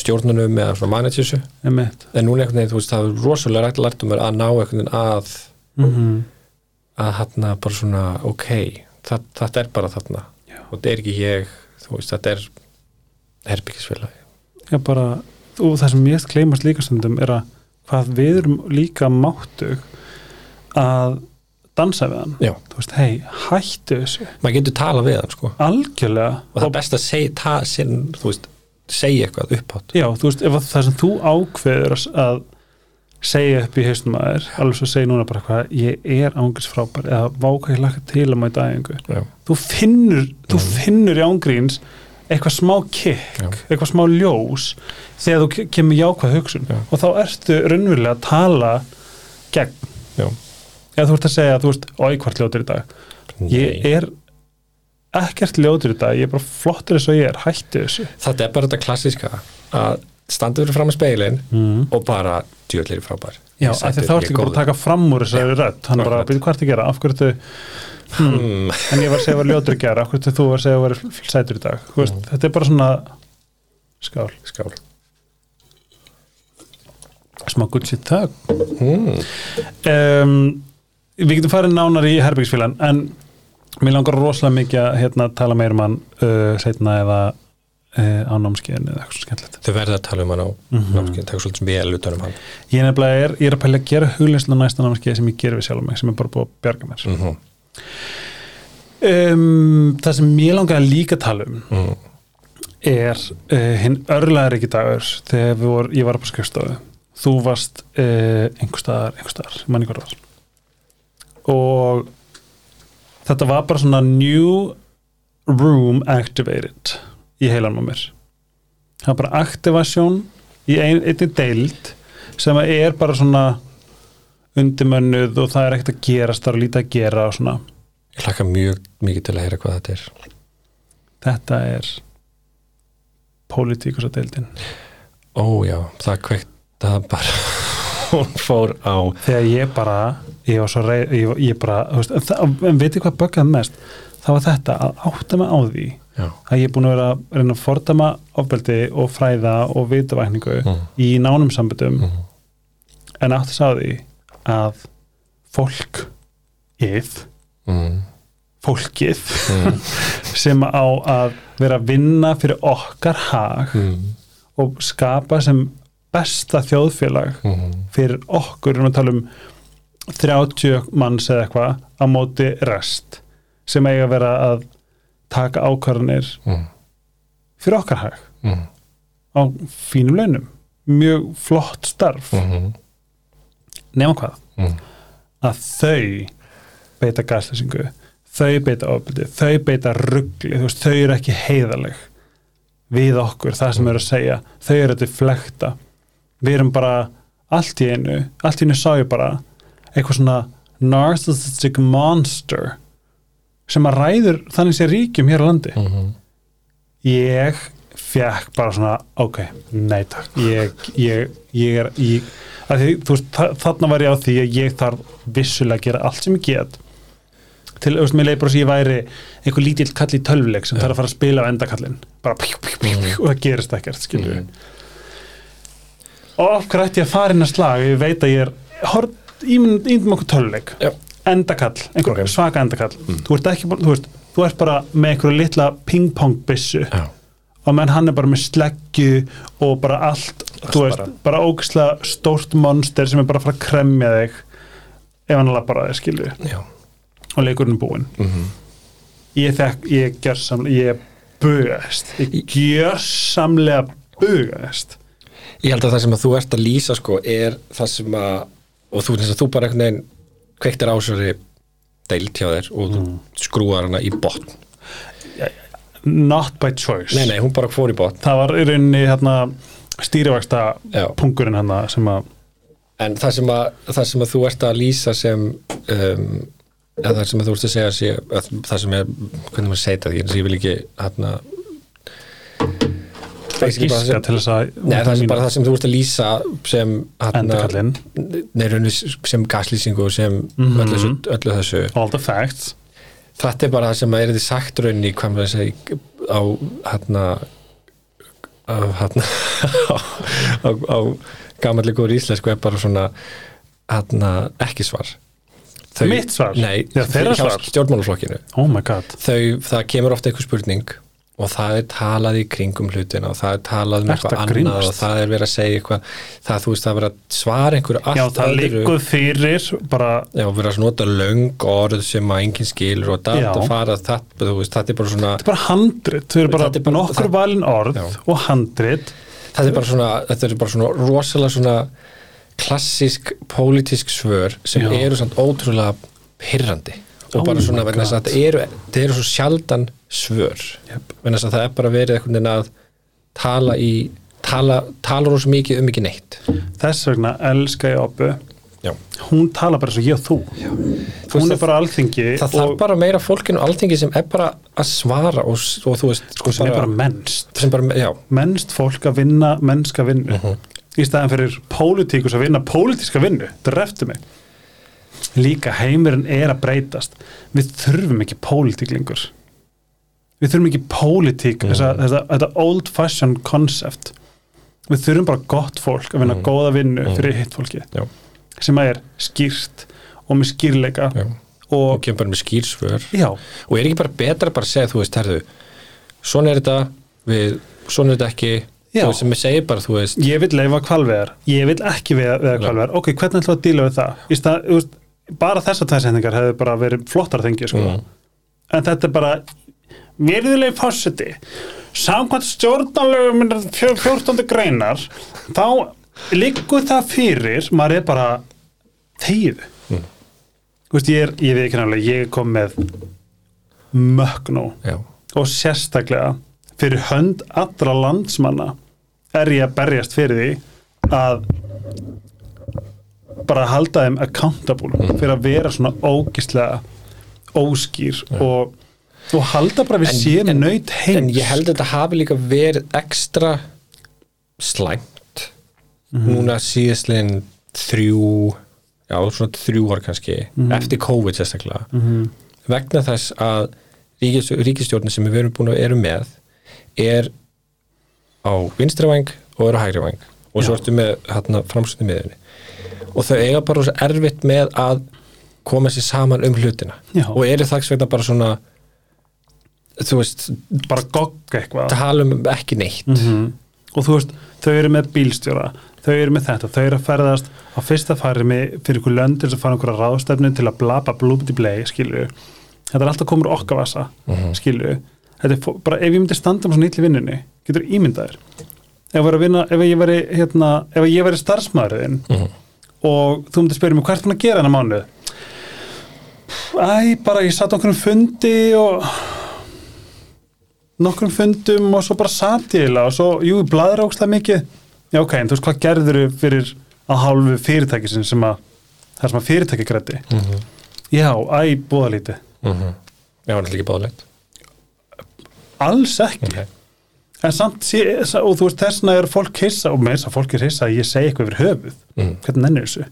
stjórnunum eða svona managersu en núna einhvern veginn, þú veist, það er rosalega rætt lært um að ná einhvern veginn að Mm að þarna bara svona, ok það, þetta er bara þarna. Já. og þetta er ekki ég, þú veist, þetta er herbyggisfélagi Já, bara, og það sem ég gleymast líka stundum er að hvað við erum líka máttug að dansa við hann. Já. þú veist, hei, hættu þessu. Maður getur talað við hann, sko. Algjörlega. Og það er best að segja, ta, sin, þú veist segja eitthvað upphátt. Já, þú veist, ef að það sem þú ákveður að- segja upp í haustum að þér alveg svo segja núna bara hvað ég er ángriðs frábær eða váka ég laka til að mæta Já. þú finnur, þú Mhm. finnur í ángríns eitthvað smá kikk, eitthvað smá ljós þegar þú ke- kemur jákvæð hugsun. Já. og þá ertu raunverulega að tala gegn, já, eða þú ert að segja þú veist, oi hvort ljótur í dag? Ég Nei. er ekkert ljótur í dag, ég er bara flottur eins og ég er hætti þessu. Þetta er bara þetta klassiska að standa fyrir fram með speilin mm. og bara djöðlir frábær Já, þá ertu ekki bara að taka fram úr þessari rödd. Hann bara, byrju hvað ertu að gera, af hverju ertu hmm. mm. en ég var að segja að vera ljótur í gera, af hverju ertu þú að segja að vera sætur í dag, veist, Mm. þetta er bara svona skál, skál. Smá good shit tag. Mm. um, við getum farið nánar í herbyggisfílan en mér langar rosalega mikið að hérna, tala meir um hann uh, setna eða á námskeiðinu eða eitthvað svo skemmtilegt. Þau verða að tala um hann á Mhm. námskeið, taka svolítið vel utan um hann. Ég nefnilega er, ég er að pæla að gera hugleinslu á næsta námskeið sem ég gerir við sjálf mig sem er bara búið að bjarga mér. Mm um, það sem ég langar að líka tala um -hmm. er uh, hinn örlaðar ekki dagur þegar vor, ég var upp á skrifstofu. Þú varst uh, einhver staðar, einhver staðar, manni hvað það var. Og þetta var bara svona new room activated í heilanum á mér. Það var bara aktivasjón í ein, einni deild sem er bara svona undimönnuð og það er ekkert að gerast það er lítið að gera og svona. Ég hlakka mjög mikið til að heyra hvað þetta er. Þetta er pólitíkus að deildin. Ó já, það kveikt það bara. Hún fór á þegar ég bara ég var svo rey, ég, ég bara, veist, það, en veitir hvað böggað mest? Það var þetta að átta mig á því já, að ég er búin að vera að reyna að fordama ofbeldi og fræða og vitavækningu Mm. í nánum samböndum mm. en átti sá því að fólk ið, Mm. fólkið Mm. sem á að vera að vinna fyrir okkar hag Mm. og skapa sem besta þjóðfélag Mm. fyrir okkur, við erum að tala um 30 manns eða eitthvað á móti rest sem eiga að vera að taka ákvarðanir Mm. fyrir okkar hag Mm. á fínum launum mjög flott starf Mm. nema hvað, Mm. að þau beita gaslýsingu þau beita ofbeldi, þau beita ruggli, veist, þau eru ekki heiðaleg við okkur, það sem þau eru að segja þau eru að flekta við erum bara allt í einu allt í einu sá ég bara eitthvað svona narcissistic monster sem að ræður þannig sé ríkjum hér á landi. Mm. ég fekk bara svona ok, nei takk ég, ég, ég er þa- þarna var ég á því að ég þarf vissulega að gera allt sem ég get til, veist, mér leið bara sem ég væri einhver lítill kall í tölvuleik sem þarf að fara að spila á endakallin bara pjú, pjú, pjú, pjú, og það gerist ekkert, skilur Mm. og hverju ætti ég að fara inn að slag? Ég veit að ég er ímyndum okkur tölvuleik. Já. Endakall, einhver Ok. svaka endakall Mm. þú ert ekki, bara- þú veist, þú ert bara með einhverju litla pingpong byssu Já. og menn hann er bara með sleggju og bara allt, þú veist, bara. bara, ógislega stórt monster sem er bara að fara að kremja þig ef hann lappar að þig, skilju og leikurinn er búinn Mm. ég þekk, ég gjörsamlega ég bugaðist, ég gjörsamlega bugaðist Ég held að það sem að þú ert að lýsa sko er það sem að og þú, þú bara einhvern veginn kveiktir ásöri deilt hjá þér og þú skrúar hana í botn. Not by choice. Nei, nei, hún bara fór í botn. Það var í rauninni hérna, stýrivægsta pungurinn hann sem að En það sem að, það sem að þú ert að lýsa sem um, eða það sem að þú ert að segja sé, að, það sem er, hvernig maður segja því ég vil ekki hérna gíska til þess að Nei, það sem bara það sem þú ert að lýsa sem endakallinn sem gaslýsingu sem Mhm. öllu, þessu, öllu þessu. All the facts. Þetta er bara það sem er þetta sagt rauninni hvað maður segja á hérna á hérna á, á gamalli góður íslensku er bara svona hérna ekki svar. Þau, Mitt svar? Nei, Já, þeirra svar. stjórnmálaflokkinu. Oh my god. Þau, það kemur ofta eitthvað spurning og það er talað í kringum hlutina og það er talað um eitthvað að annað grínast? og það er verið að segja eitthvað það, þú veist, það er verið að svara einhverju allt já það liggur fyrir bara Já, verið að nota löng orð sem að enginn skilur og Já. það fara það, þú veist, er bara svona þetta er bara handrit, þau eru bara, er bara- nokkur það- valin orð Já. og handrit þetta er bara svona, þetta er bara svona rosalega svona klassísk pólitísk svör sem Já. eru samt ótrúlega pyrrandi og bara Oh svona my vegna þess að þetta eru, eru svo sjaldan svör. Yep. það er bara verið einhvern veginn að tala í tala, tala rosa mikið um ekki neitt. Þess vegna elska ég Oppu Já. hún tala bara svo ég og þú. Þú hún veist, er bara alþingi það þarf bara meira fólkinu alþingi sem er bara að svara og, og þú veist sko, sem er bara mennst. sem bara, já, mennst fólk að vinna mennska vinnu. Mhm. í staðan fyrir pólitíkus að vinna pólitíska vinnu, þetta er eftir mig. Líka heimurinn er að breytast. Við þurfum ekki pólitík lengur við þurfum ekki pólitík þetta old fashion concept við þurfum bara gott fólk að vinna Mhm. góða vinnu Mhm. fyrir hitt fólki Já. sem að er skýrt og með skýrleika já og kemur bara með skýrsvör já, og er ekki bara betra að bara segja, þú veist, herðu svona er þetta, við svona er þetta ekki, Já. þú veist, sem ég segi bara, þú veist, ég vil leifa kvalveðar ég vil ekki Já. kvalveðar ok, hvernig ætlum við að díla við það þú veist, bara þessar tæsendingar hefur bara verið flottar þengi sko. Mm. en þetta er bara virðuleg fórseti samkvæmt stjórnalögum 14. greinar þá liggur það fyrir maður er bara þegið Mm. Ég er, ég veit ekki náttúrulega, ég kom með mögnó já, og sérstaklega fyrir hönd allra landsmanna er ég að berjast fyrir því að bara halda þeim accountable fyrir að vera svona ógislega óskýr og, og halda bara við séum nöyt heims en ég held að þetta hafi líka verið ekstra slæmt núna síðastlegin þrjú já, svona þrjú ár kannski eftir COVID sérstaklega. Mhm. vegna þess að ríkis, ríkistjórnin sem við erum búin að erum með er á vinstri væng og er á hægri væng. Og svo Já. ertu með hérna, framsöndin miðunni og þau eiga bara svo erfitt með að koma sér saman um hlutina. Já. og eru þaks vegna bara svona þú veist, bara gogg eitthvað. tala um ekki neitt. Mhm. og þú veist, þau eru með bílstjóra þau eru með þetta, þau eru að ferðast á fyrsta fari með, fyrir ykkur löndir sem fara einhverja ráðstefnu til að blaba blúbdi blei skilju, þetta er alltaf komur okkar vasa skilju, þetta er fó- bara ef ég myndi standa með svona ítli vinnunni, getur ímyndaðir ef, vinna, ef ég væri hérna, ef ég væri starfsmaðurinn Mhm. og þú myndir spyrja mig hvað er búin að gera hennar mánuð? Æ, bara ég satt á einhverjum fundi og nokkrum fundum og svo bara eiginlega og svo, jú, bladra ókslega mikið já, ok, en þú veist hvað gerður fyrir að hálfu fyrirtækisin sem að það sem að fyrirtæki grætti Mhm. já, æ, búða lítið Mhm. Já, hann er ekki báðlegt alls ekki okay. en samt, og þú veist, þessna er fólk hissa og með þess að fólk er hissa að ég segi eitthvað yfir höfuð mm. hvernig nennir þessu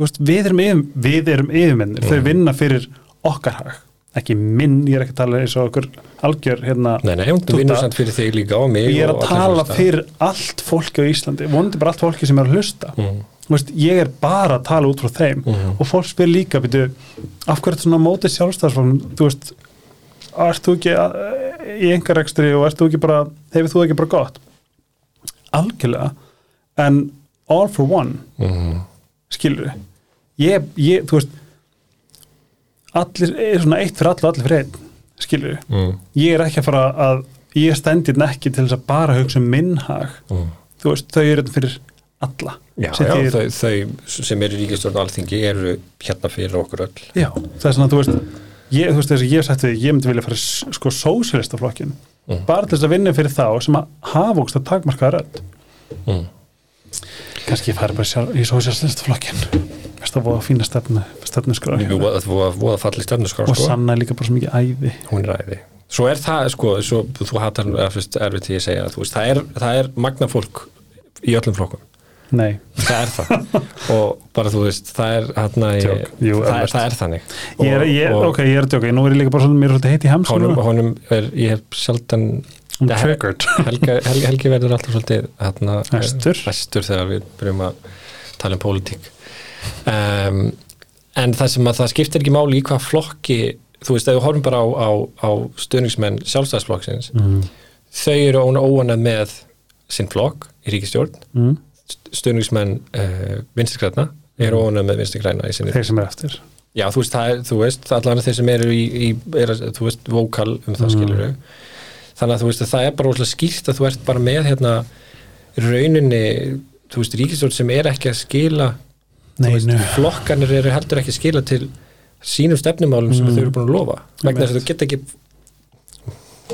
Þú veist, við erum, yfir, við erum yfirmennir þau Mhm. vinna fyrir okkar hag ekki minn, ég er ekki að tala eins og okkur algjör hérna Nei, nei, Túta. vinnur samt fyrir þig líka og mig ég er að tala fyrir allt fólki á Íslandi vonandi bara allt fólki sem er að hlusta mm. Þú veist, ég er bara að tala út frá þeim Mhm. og fólk spyr líka byrju, af hverju er þetta svona mótið sjálfstæðsfólk þú veist, ert þú ekki að, í engarekstri og ert þú ekki bara hefur þú ekki bara gott algjörlega en all for one Mm. skilur ég, ég, þú veist allir, er svona eitt fyrir alla og allir fyrir einn skilur Mm. ég er ekki að fara að ég stendi ekki til þess að bara hugsa um minn hag Mm. þú veist, þau eru þetta fyrir alla Já, já þýðir- þau, þau sem eru í ríkistjórn alþingi eru hérna fyrir okkur öll já, það er svona, þú veist ég, þú veist, þess að ég við, ég myndi vilja fara sko sósélistaflokkin Mm. bara til þess að vinna fyrir þá sem að hafa ógst að takmarkaða rödd mm. kannski ég fari bara í sósélistaflokkin veist það voða fína stefnu stefnuskrá Jú, það voða, voða falli stefnuskrá og sko. sanna er líka bara svo mikið æði. Hún er æði. Svo er það, sko, svo, þú hattar erfitt því að segja, þú veist, það er, það er magna fólk í öllum flokkum. Nei, það er það. Og bara þú veist, það er hérna, Tjók. Jú, það, er, það er þannig. Ég er, ég, og, ok, ég er djóka. Nú er ég líka bara svona, mér er svolítið heitt í hems er, ég hef sjaldan triggered. Helga, Helgi, Helgi verður alltaf svolítið hérna, æstur þegar við byrjum að tala um pólitík. Um, en það sem að það skiptir ekki máli í hvað flokki þú veist, ef við horfum bara á, á, á stöðningsmenn sjálfstæðsflokksins mm. þau eru óanað með sinn flokk í ríkistjórn Mm. stöðningsmenn uh, vinstrigræna eru óanað með sinni þeir sem er eftir Já, þú veist, það er, þú veist, allan þeir sem eru í, í er, þú veist, vókal um það Mm. skilur þannig að þú veist að það er bara óslega skýrt að þú ert bara með hérna rauninni, þú veist, ríkistjórn sem er ekki að skila Nei, veist, flokkanir eru heldur ekki skila til sínum stefnumálum sem Mm. þau eru búin að lofa. Vegna þess að þau geta ekki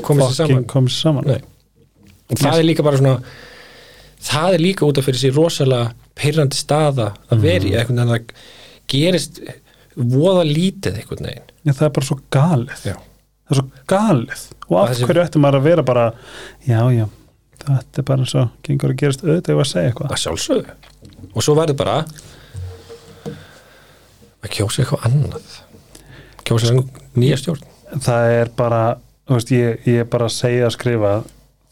komið sér saman. Komið saman. Nei. og það er líka bara svona það er líka út af fyrir sér rosalega pyrrandi staða að vera í einhvern veginn að það gerist voða lítið einhvern veginn. Já, það er bara svo galið. Já. það er svo galið. Og Og af þessi- hverju ætti maður að vera bara já, já, þetta er bara og gengur að gerast auðvitað ef að segja eitthvað. Að sjálfsögðu. Og svo verður bara að kjósa eitthvað annað? Kjósa nýja stjórn? Það er bara, þú veist, ég, ég er bara að segja að skrifa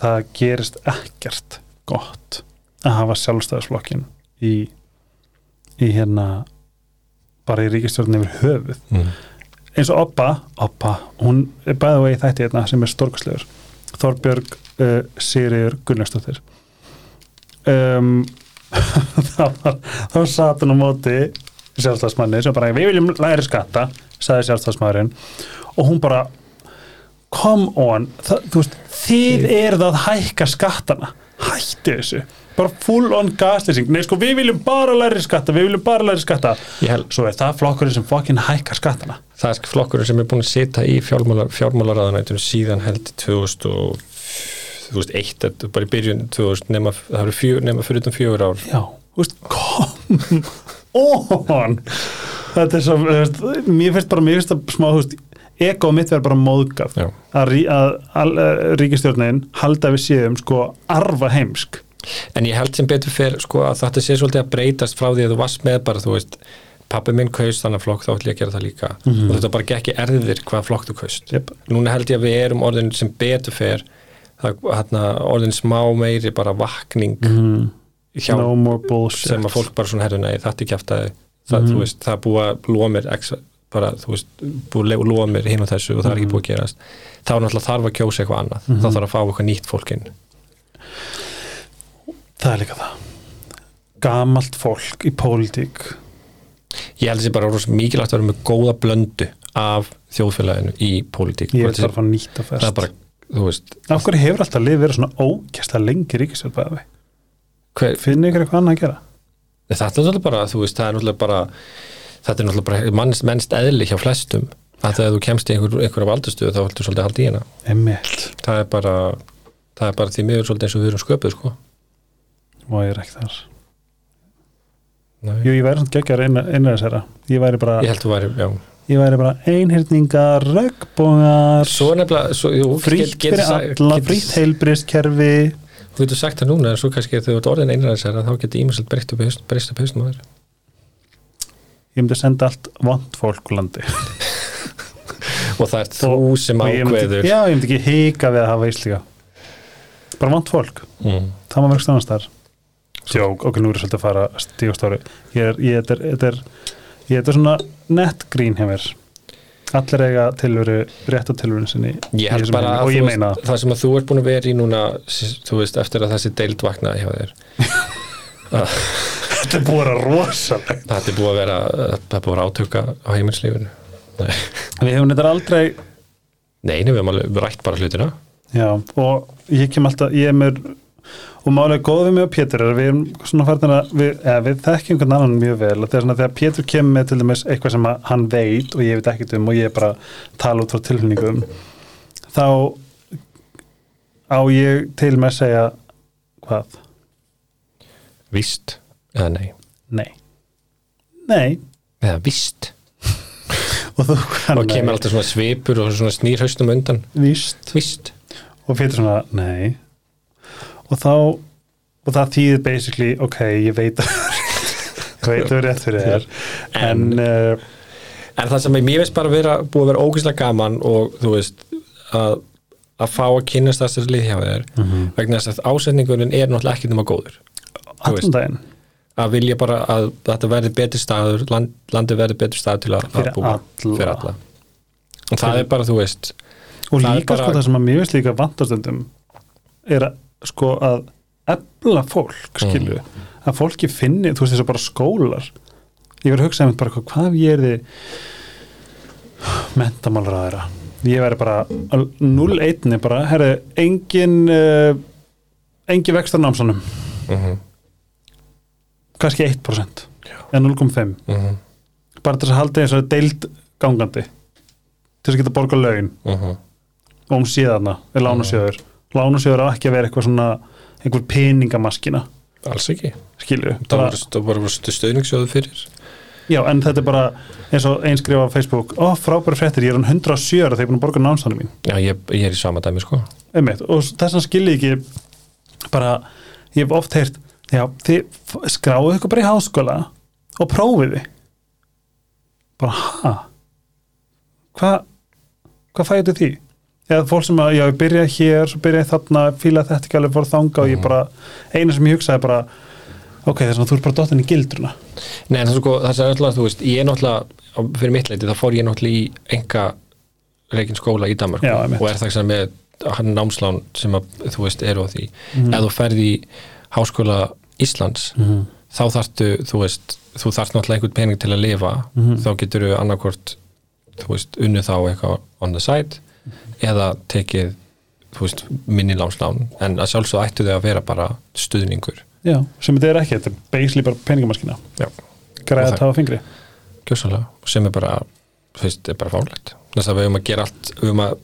það gerist ekkert gott að hafa sjálfstæðisflokkin í, í hérna bara í ríkistjórn yfir höfuð. Mm. eins og Oppa, Oppa hún er bæða vegi þætti hérna sem er stórkastlegur Þorbjörg uh, Sigriður Gunnarsdóttir um, þá, var- þá satt hún á móti sjálfstæðsmanni sem bara við viljum læri skatta sagði sjálfstæðsmaðurinn og hún bara come on það, þú veist, þið eruð að hækka skattana. Hætti þessu. Bara full on gaslýsing nei sko við viljum bara læri skatta við viljum bara læri skatta. Svo er það flokkurinn sem fokkin hækkar skattana. Það er flokkurinn sem er búin að sita í fjármálar, fjármálaráðanættunum síðan held í 2000 og 2001, þetta er bara í byrjun 2000 nema, það eru fyrir utan fjögur ár. Já, þú veist, come on Þetta er svo, veist, mér finnst bara, mér finnst það smá, þú veist, ego mitt verður bara móðgaf Já. að, rí, að, að, að ríkistjórnin halda við séum sko arfa heimsk en ég held sem betur fyrir sko að þetta sé svolítið að breytast frá því að þú varst með bara þú veist pappi minn kaust þannig flokk þá ætlum ég að gera það líka og þetta bara gekk í erðir hvað flokk þú kaust Jep. núna held ég að við erum orðin sem betur fyrir það, hérna, orðin smá meiri bara vakning mm. Hjá No sem að fólk bara svona herru nei þetta er kjaftaði það, þú veist, það er að mér ex, bara, þú veist, búið að lúa mér hinn og þessu og það er ekki búið að gerast. Þá er náttúrulega þarf að kjósa eitthvað annað. Þá þarf að fá eitthvað nýtt fólkinn Það er líka það. Gamalt fólk í pólitík. Ég held þessi bara rosa mikilvægt að vera með góða blöndu af þjóðfélaginu í pólitík. Ég þessi- bara fá nýtt og það er fest. bara, þú veist Af hverju hefur alltaf lið verið svona ógæsta lengi ríkistjórn bæði hver, Finnir ykkur eitthvað annað að gera? þetta er náttúrulega bara, þú veist, það er náttúrulega bara þetta er náttúrulega bara mannst, mennst eðli hjá flestum. Að þegar þú kemst í einhver, einhverja valdastuðu þá viltu svolítið halda í hana. Emitt það er bara, það er bara því miður svolítið eins og við erum sköpuð, sko. Og ég er ekki þar. Nei. Jú, ég væri svona geggjar innan þessara Ég væri bara ég væri, ég væri bara einhyrningar, get- getur fyrir alla, frýtt heilbristkerfi þú getur sagt það núna en svo kannski þegar þú ert orðin einræðisæra þá getur ímjömslega breyst upp, haustum á þér. Ég myndi senda allt vond fólk úr landi. Og það er þú sem ég ákveður. Já, ég myndi ekki hika við að hafa íslíka bara vond fólk. Mm. það má verkst annars þar Jók, ok, nú er svolítið að fara stígastóri ég er, ég, er, þetta er ég er svona nett grín hjá mér allir eiga tilveru rétt á tilveru sinni ég held bara að þú veist, það. sem að þú ert búin að vera í núna þú veist, eftir að þessi deild vaknaði hjá þér. Þetta er búið að vera rosalegt. Þetta er búið að vera það er búið að átöka á heimilslífinu við hefum þetta aldrei nei, við hefum alveg rætt bara hlutina. Já, og ég kem alltaf, ég er mér og málega góð við mig og Pétur er að við erum svona færðin að við, eða, við þekkjum einhvern annan mjög vel. Og þegar, svona, þegar Pétur kemur með til dæmis eitthvað sem að hann veit og ég veit ekkert um og ég bara tala út frá tilfinningum þá á ég til með að segja hvað? víst eða nei, Nei. Nei. Eða víst. Og þú kann og kemur alltaf svona svipur og svona snýr haustum undan. Víst. Víst. Og Pétur svona, nei og þá og það þýðir basically, ok, ég veit ég veit að rétt fyrir þér en, En- uh, En það sem ég veist bara vera, búið að vera ógeðslega gaman og þú veist að, að fá að kynast þessari lið hjá þér Mhm. vegna þess að ásetningunin er náttúrulega ekki nema góður veist. að vilja bara að þetta verði betur staður land, landi verði betur staður til að, Fyrir að búa alla. fyrir alla og það er bara þú veist og líka bara- sko það sem að mér veist líka vantastundum er að sko að efla fólk skilu að fólki finni, þú veist þess að bara skólar. Ég verið að hugsa einmitt bara hvað, ég er þið mentamálraðara ég verið bara 0-1 bara, herri, engin uh, engin vextar námsanum mm kannski 1% en 0,5 -hmm. bara þess að halda eins og deild gangandi. Til þess að geta borga laun. Uh og um síðana er lánasjóður lánasjóður á ekki að vera eitthvað svona einhver peningamaskina alls ekki. Skilju það var, var bara stöðningssjóðu fyrir. Já en þetta er bara eins og einskrifa á Facebook ó frábæri fréttir ég er hann 107 ára þegar ég er búin að borga námsánum mín. Já, ég, ég er í sama dæmi sko. Einmitt. og þess að skilji ekki bara ég hef oft heyrt já þið skráðu ykkur bara í háskóla og prófiði bara ha? Hvað hvað fæðu því eða fólk sem að já ég byrja hér svo byrja ég þarna fíla þetta ekki alveg fór þanga og ég bara eina sem ég hugsaði bara ok þess að þú ert bara dottin í gildruna Nei, en það er sko, það er náttúrulega, þú veist, ég er náttúrulega, fyrir mitt leiti, þá fór ég náttúrulega í enga reikin skóla í Danmark Já, og er það sem með hann námslán sem að, þú veist, eru á því. Mhm. Ef þú ferði í Háskóla Íslands, þá þarftu, þú veist, þú þarft náttúrulega einhvern pening til að lifa, Mhm. þá getur þú annarkvort, þú veist, unnu þá eitthvað on the side eða tekið, veist, minni námslán, en að sjálfsög ættu þau að vera bara stuðningur. já sem þetta er ekki þetta er basically bara peningamaskina græða að tafa fingri. Gjössalega, sem er bara þú veist, er bara fánlegt þess að við höfum að gera allt höfum að,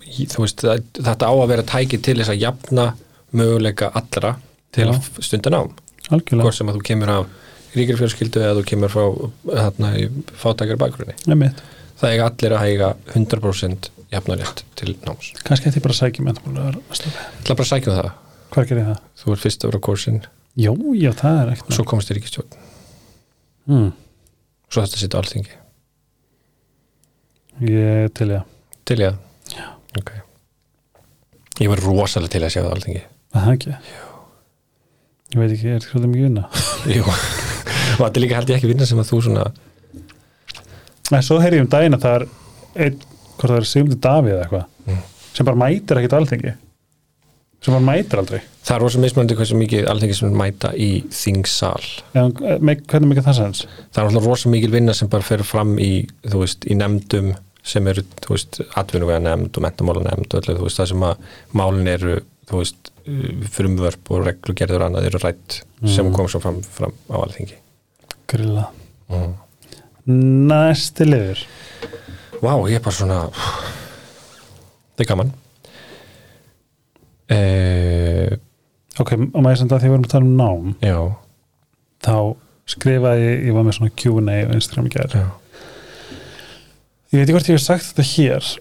veist, þetta á að vera tæki til þess að jafna möguleika allra til Já. að stunda nám. Algjörlega. Hvort sem að þú kemur af ríkir fjölskyldu eða þú kemur frá hérna í fátækar bakgrunni. Einmitt. það eiga allir að hæga 100% jafnarétt til náms. Kannski ætti ég bara að sækja mentamálaður Það er bara að sækja um það, hvað gerir það? þú er fyrst að vera kursin Jó, já, það er ekkert svo komast þér ríkistjórn mm. svo þetta sitt á alþingi. Ég til ég til ég að ok. Ég var rosalega til að sjá það á alþingi. Það ekki? Ég veit ekki, er þetta svolítið mikið vinna? Jú, þetta er líka held ég ekki vinna sem að þú svona Nei, svo um að það er einn, hvort það er Sigmundur Davíð eða eitthvað Mm. sem bara mætir ekkert alþingi. Sem bara mætir aldrei. Það er rosa mismunandi hversu mikið alþengi sem mæta í þingsal. Me- Hvernig mikið það sens? það er alltaf rosa mikil vinna sem bara fer fram í, veist, í nefndum sem eru, atvinnuvega nefnd og mentamála nefnd og öllu, það sem að málin eru, veist frumvörp og reglugerður annað eru rætt sem kom svo fram, fram á alþingi. Grilla. Mm. Næsti liður Vá, ég er bara svona það er gaman. Eh, Ok, og maður sem það því við erum að tala um nám Já, þá skrifaði ég, var með svona Q&A á Instagram í já. Ég veit ekki hvort ég hef sagt þetta hér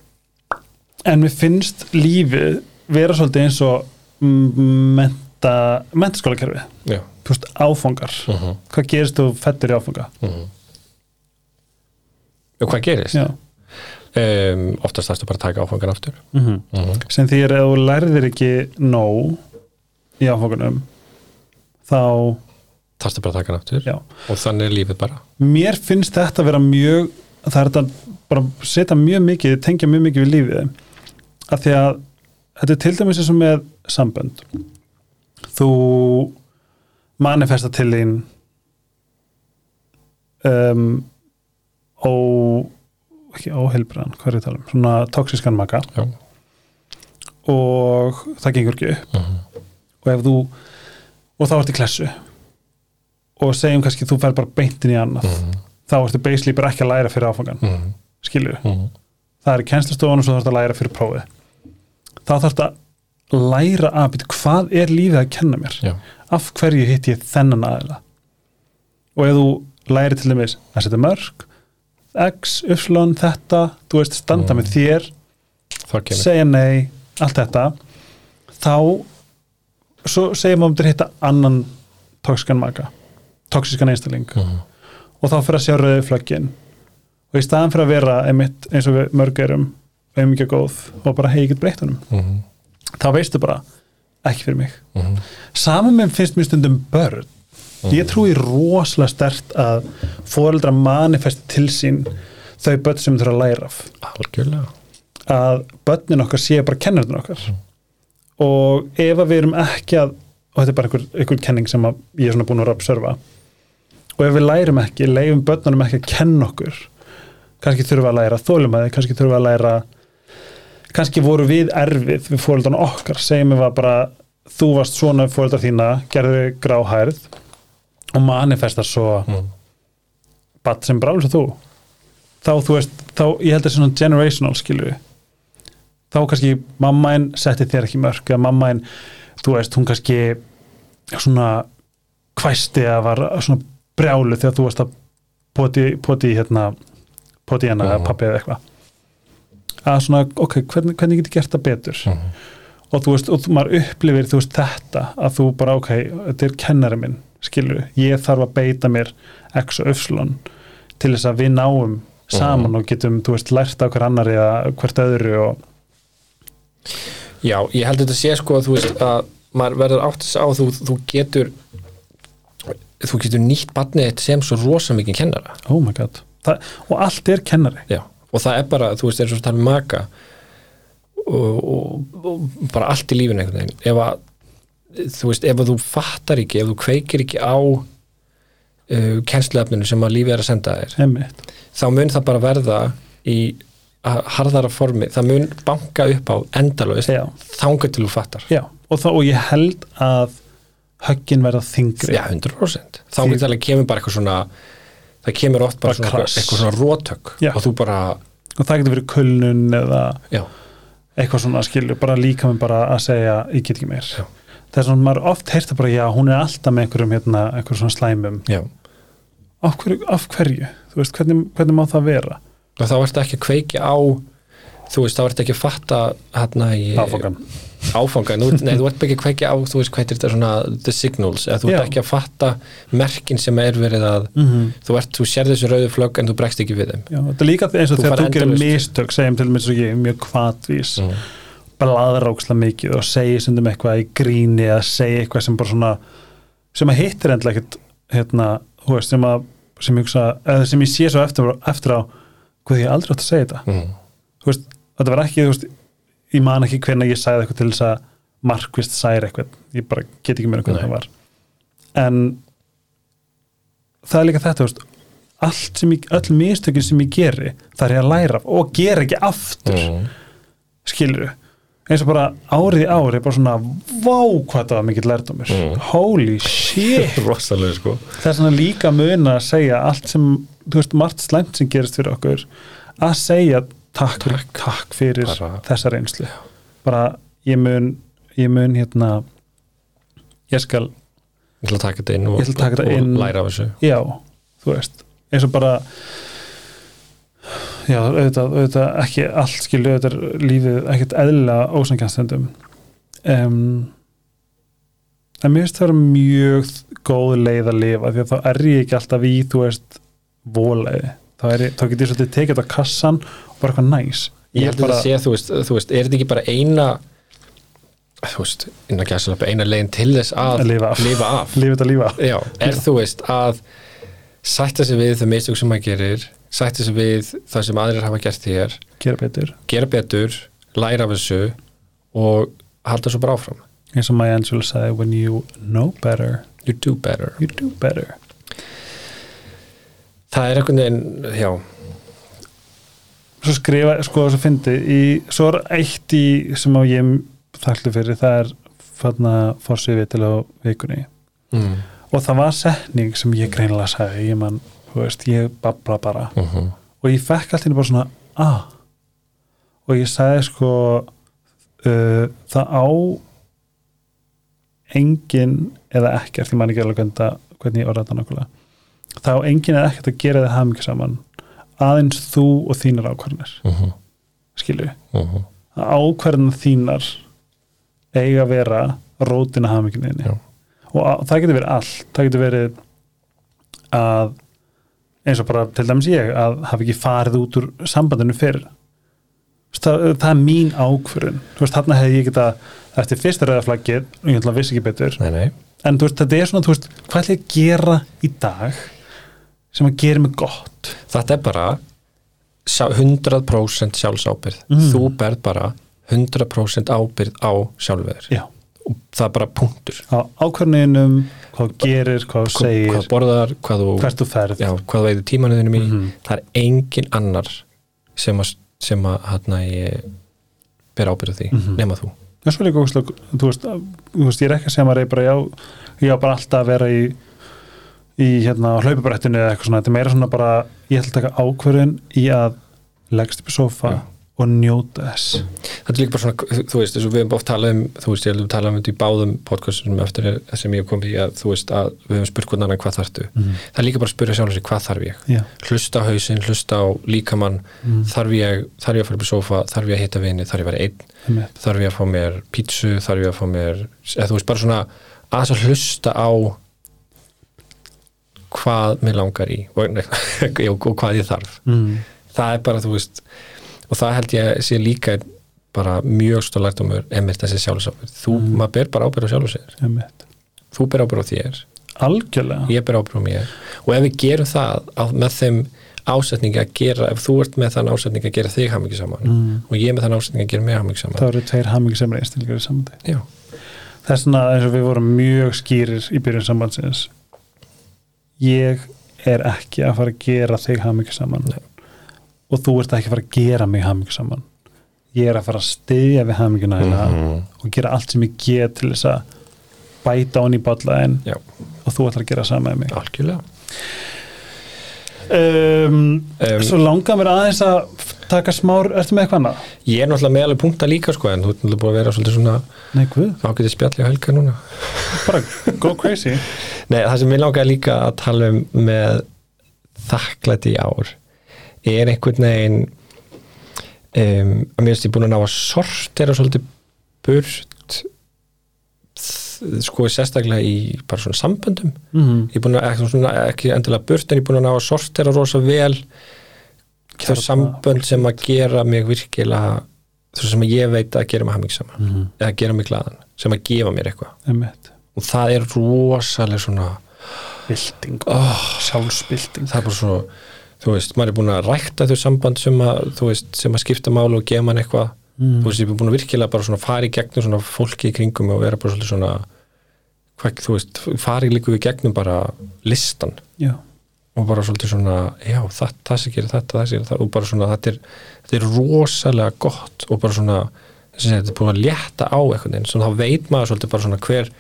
en mér finnst lífið vera svolítið eins og menta, mentaskólakerfi veist, áfangar. Uh -huh. hvað gerist þú fettur í áfanga? Og hvað gerist? Já. Um, oftast þarfstu bara að taka áfangan aftur. Mm -hmm. uh -huh. sem því er að þú lærðir ekki nóg í áfangunum þá, þarfstu bara að taka hann aftur. Já. Og þannig er lífið bara. Mér finnst þetta að vera mjög það er þetta bara setja mjög mikið tengja mjög mikið við lífið. Að því að þetta er til dæmis eins og með sambönd. Þú manifesta til þín um, ó ekki óheilbrann, hvað er ég að tala um? Svona toxískan maka. Já. og það gengur ekki upp. Uh -huh. og ef þú og þá ertu í klessu. Og segjum kannski þú fer bara beintin í annað. Þá ertu basically bara ekki að læra fyrir áfangan uh -huh. skilju, uh -huh. það er kennslustofunum svo þarf að læra fyrir prófið. Þá þarf að læra að byrja hvað er lífið að kenna mér? Já. af hverju hitt ég þennan aðila? Og ef þú læri til dæmis að setja mörg x, y, þetta þú veist, standa Mm. með þér segja nei, allt þetta þá svo segja maður um þetta hitta annan tókskan maka tóksiskan einstakling -huh. og þá fyrir að sjá rauði flöggin og í staðan fyrir að vera einmitt eins og við mörg erum auðmikið góð og bara breytt honum Uh -huh. þá veistu bara, ekki fyrir mig -huh. saman með finnst mér stundum börn ég trúi rosalega stert að foreldra manifesti til sín þau börn sem þurfa að læra af. Algjörlega. Að börnin okkar séu bara kennarinn okkar. Og ef að við erum ekki að og þetta er bara einhver, einhver kenning sem ég er svona búin að observa og ef við lærum ekki, leifum börnunum ekki að kenna okkur kannski við að læra þólumæði, kannski við að læra kannski voru við erfið við fóreldrarna okkar, segjum við að bara þú varst svona við fóreldrar þína gerðu gráhærð og manifestar svo -huh. batt sem bráls og þú. Þá þú veist, þá ég held að svona generational skilur þá kannski mammainn setti þér ekki mörg eða mammainn, þú veist, hún kannski svona hvæsti að var svona brjálu þegar þú varst að poti, poti hérna poti hérna eða pappi eða eitthvað. Að svona, ok, hvernig, hvernig get ég gert það betur? Mhm. og þú veist, og maður upplifir þú veist þetta, að þú bara, ok þetta er kennari minn, skilur ég þarf að beita mér x og y til þess að við náum saman Mhm. og getum, þú veist, lært á hver annari eða hvert öðru og Já, ég held þetta sé sko að þú veist að maður verður átt þess á þú, þú getur þú getur nýtt barnið þitt sem svo rosa mikið kennara. Oh my god, það, og allt er kennari. Já, og það er bara, þú veist, það er maka og, og, og bara allt í lífinu einhvern veginn. Ef að, þú veist, ef þú fattar ekki ef þú kveikir ekki á uh, kennsluefninu sem að lífið er að senda þér Einmitt. þá mun það bara verða í harðara formi, það mun banka upp á endalaust, Já. þangað til þú fattar. Já, og, þá, og ég held að höggin verða þingri Já, 100% þá getur það kemur bara eitthvað svona það kemur oft bara, Bara svona, eitthvað svona rótök og þú bara, og það getur verið kulnun eða já, eitthvað svona skilur, bara líka með bara að segja ég get ekki meir. Já. Það er svona, maður oft heyrta bara, já, hún er alltaf með einhverjum hérna, einhverjum svona slæmum af hverju, af hverju? þú veist, hvernig, hvernig má það vera? og þá ertu ekki að kveikja á þú veist, þá ertu ekki að fatta hérna í Áfangan. áfangan, þú, nei, þú ert ekki að kveikja á þú veist, hvað er þetta svona the signals eða þú ert ekki að fatta merkin sem er verið að Mm -hmm. þú ert, þú sér þessu rauðu flögg en þú bregst ekki við þeim Já, þetta er líka eins og þegar þú gerir mistök segjum til mér svo ég mjög kvatvís mm. Blaðráksla mikið og segja stundum eitthvað í gríni eða segja eitthvað sem bara svona sem að hittir endla ekkert hérna, veist, sem að sem ég, hugsa, sem ég sé svo eftir, eftir á hvað ég aldrei átt að segja þetta. Mm. veist, þetta var ekki, þú veist ég man ekki hvernig ég sagði eitthvað til þess að markvist særi eitthvað, ég bara get ekki meira hvernig það var. En það er líka þetta, þú veist allt sem ég, öll mistökin sem ég geri það er að læra og gera ekki aftur. Mm. skilur eins og bara árið í ári bara svona, vá hvað það var mikill lærdómur. Mm. holy shit. Rosalega sko. Það er svona líka muna að segja allt sem, þú veist, margt slæmt sem gerist fyrir okkur, að segja takk, takk, takk fyrir Bara- þessa reynslu. Bara ég mun, ég mun hérna ég skal, ég ætla að taka þetta inn og, og, og læra af þessu. Já þú veist, eins og bara já, auðvitað, auðvitað ekki allt skilu, auðvitað er lífið ekkert eðlilega ósangjanstendum um, en mér finnst það vera mjög góð leið að lifa því að þá er ég ekki alltaf í þú veist, voleiði þá, er þá get ég svolítið tekið þetta á kassan og bara eitthvað næs ég held bara, að sé, þú veist, þú veist, er þetta ekki bara eina þú veist, innan gæsalöpu eina leiðin til þess að Að lifa af. lifa af. þetta lífa Já, er þú veist að sætta sig við þau mistök sem maður gerir sætta sig við það sem aðrir hafa gert þér gera betur, gera betur, læra af þessu og halda svo bara áfram. Eins og Maya Angelou sagði when you know better, you do better. you do better. Það er einhvern veginn, já. Svo skrifa, sko þess að fyndi í, svo er eitt í sem á ég þakklu fyrir, það er fann að fórsviði til á vikunni. Mm. og það var setning sem ég greinilega sagði, ég man, þú veist, ég babla bara Uh -huh. og ég fekk alltaf bara svona, ah og ég sagði sko uh, það á engin eða ekkert, ég man ekki alveg hvernig, ég orða þetta nákvæmlega það á engin eða ekkert að gera það hamingi saman aðeins þú og þínar ákvarðanir Uh -huh. skilju, Uh -huh. að ákvarðanar þínar eiga að vera rótina Já. og að, það getur verið allt það getur verið að eins og bara til dæmis ég að hafa ekki farið út úr sambandinu fyrr. Það, það er mín ákvörun þú veist, þarna hefði ég geta eftir fyrsta rauðaflaggið, og ég ætla að vissi ekki betur. Nei, nei. En þú veist, þetta er svona, þú veist, hvað ætla ég að gera í dag sem að gera mig gott? Þetta er bara sjá- 100% sjálfsábyrð Mm. þú berð bara 100% ábyrð á sjálfveður já, það er bara punktur á ákvörninum hvað gerir, hvað þú hvað, segir hvað borðar, hvað þú hvert þú ferð já, hvað þú veitir tímanuðinum í Mhm. það er engin annar sem að, sem að hérna ég ber ábyrð á því, Mhm. nema þú er svo líka ógustlega, þú veist, þú veist, ég er ekki að segja maður er bara, já, ég á bara alltaf að vera í, í hérna hlaupabrættinu eða eitthvað svona, þetta er meira svona bara ég ætla að taka ákvörðun í að leggst upp í sofa Já. Og njóta þess. Þetta er líka bara svona, þú- veist, þess að við hefum oft talað um, þú veist, ég hefum talað um þetta í báðum podcastum eftir sem ég hef komið í að, þú veist, að við hefum spurt hvernig annan hvað þarftu? Mm. það er líka bara að spyrja sjálf sig, hvað þarf ég? Já, hlusta á hausinn, hlusta á líkamann. Mm. þarf ég, þarf ég að fara upp í sofa þarf ég að hitta vini, þarf ég að vera einn? Einmitt. þarf ég að fá mér pítsu, þarf ég að fá mér eða þú veist, bara svona aðeins að hlusta á hvað mér langar í og, og, og hvað ég þarf. Mm. það er bara, þú veist og það held ég sé líka bara mjög stóð lærtumur emirt þessi sjálfsábyrð þú, Mm. maður ber bara ábyrð á einmitt. þú ber ábyrð á þér, algjörlega ég ber ábyrð á mér og ef við gerum það á, með þeim ásetningi að gera, ef þú ert með þann ásetningi að gera þig hamingi saman mm. og ég með þann ásetningi að gera mig hamingi saman það eru tveir hamingi sem er einstaklega í samandi þess vegna eins og við vorum mjög skýrir í byrjun sambandsins ég er ekki að fara að gera þig hamingi saman Nei. Og þú ert ekki að fara að gera mig hamingi saman ég er að fara að styðja við haminguna mm Mhm. og gera allt sem ég get til þess að bæta án í ballaðin og þú ætlar að gera sama með mig. Algjörlega. Um, Um, Svo langar mér aðeins að taka smár, ertu með eitthvað annað? Ég er náttúrulega með alveg punkta líka sko en þú ert náttúrulega búin að vera svolítið svona ágætið spjalli á helga núna. Bara go crazy. Nei, það sem ég langaði líka að tala um með þakklæti í ár er einhvern veginn um, að mér finnst ég búin að ná að sortera svolítið burt sko sérstaklega í bara svona samböndum. Mm. ég er búin að, svona, ekki endilega burt en ég er búin að ná að sortera rosa vel þau sambönd sem að gera mig virkilega þau sem að ég veit að gera mig hamingisama mm. eða gera mig glaðan, sem að gefa mér eitthvað. Og það er rosalega svona bylting. Oh, sjálfsbylting. það er bara svo þú veist, maður er búin að rækta þau samband sem að, þú veist, sem að skipta málu og gefa mann eitthvað, mm. þú veist, ég er búin að virkilega bara svona fara í gegnum svona fólki í kringum og vera bara svolítið svona hvað, þú veist, fara í líku í gegnum bara listan Já, og bara svolítið svona, já, það, það sem gerir þetta, það sem gerir það og bara svona, þetta er, þetta er rosalega gott og bara svona, að þetta er búin að létta á einhvern veginn, svona þá veit maður svolítið bara svona hver,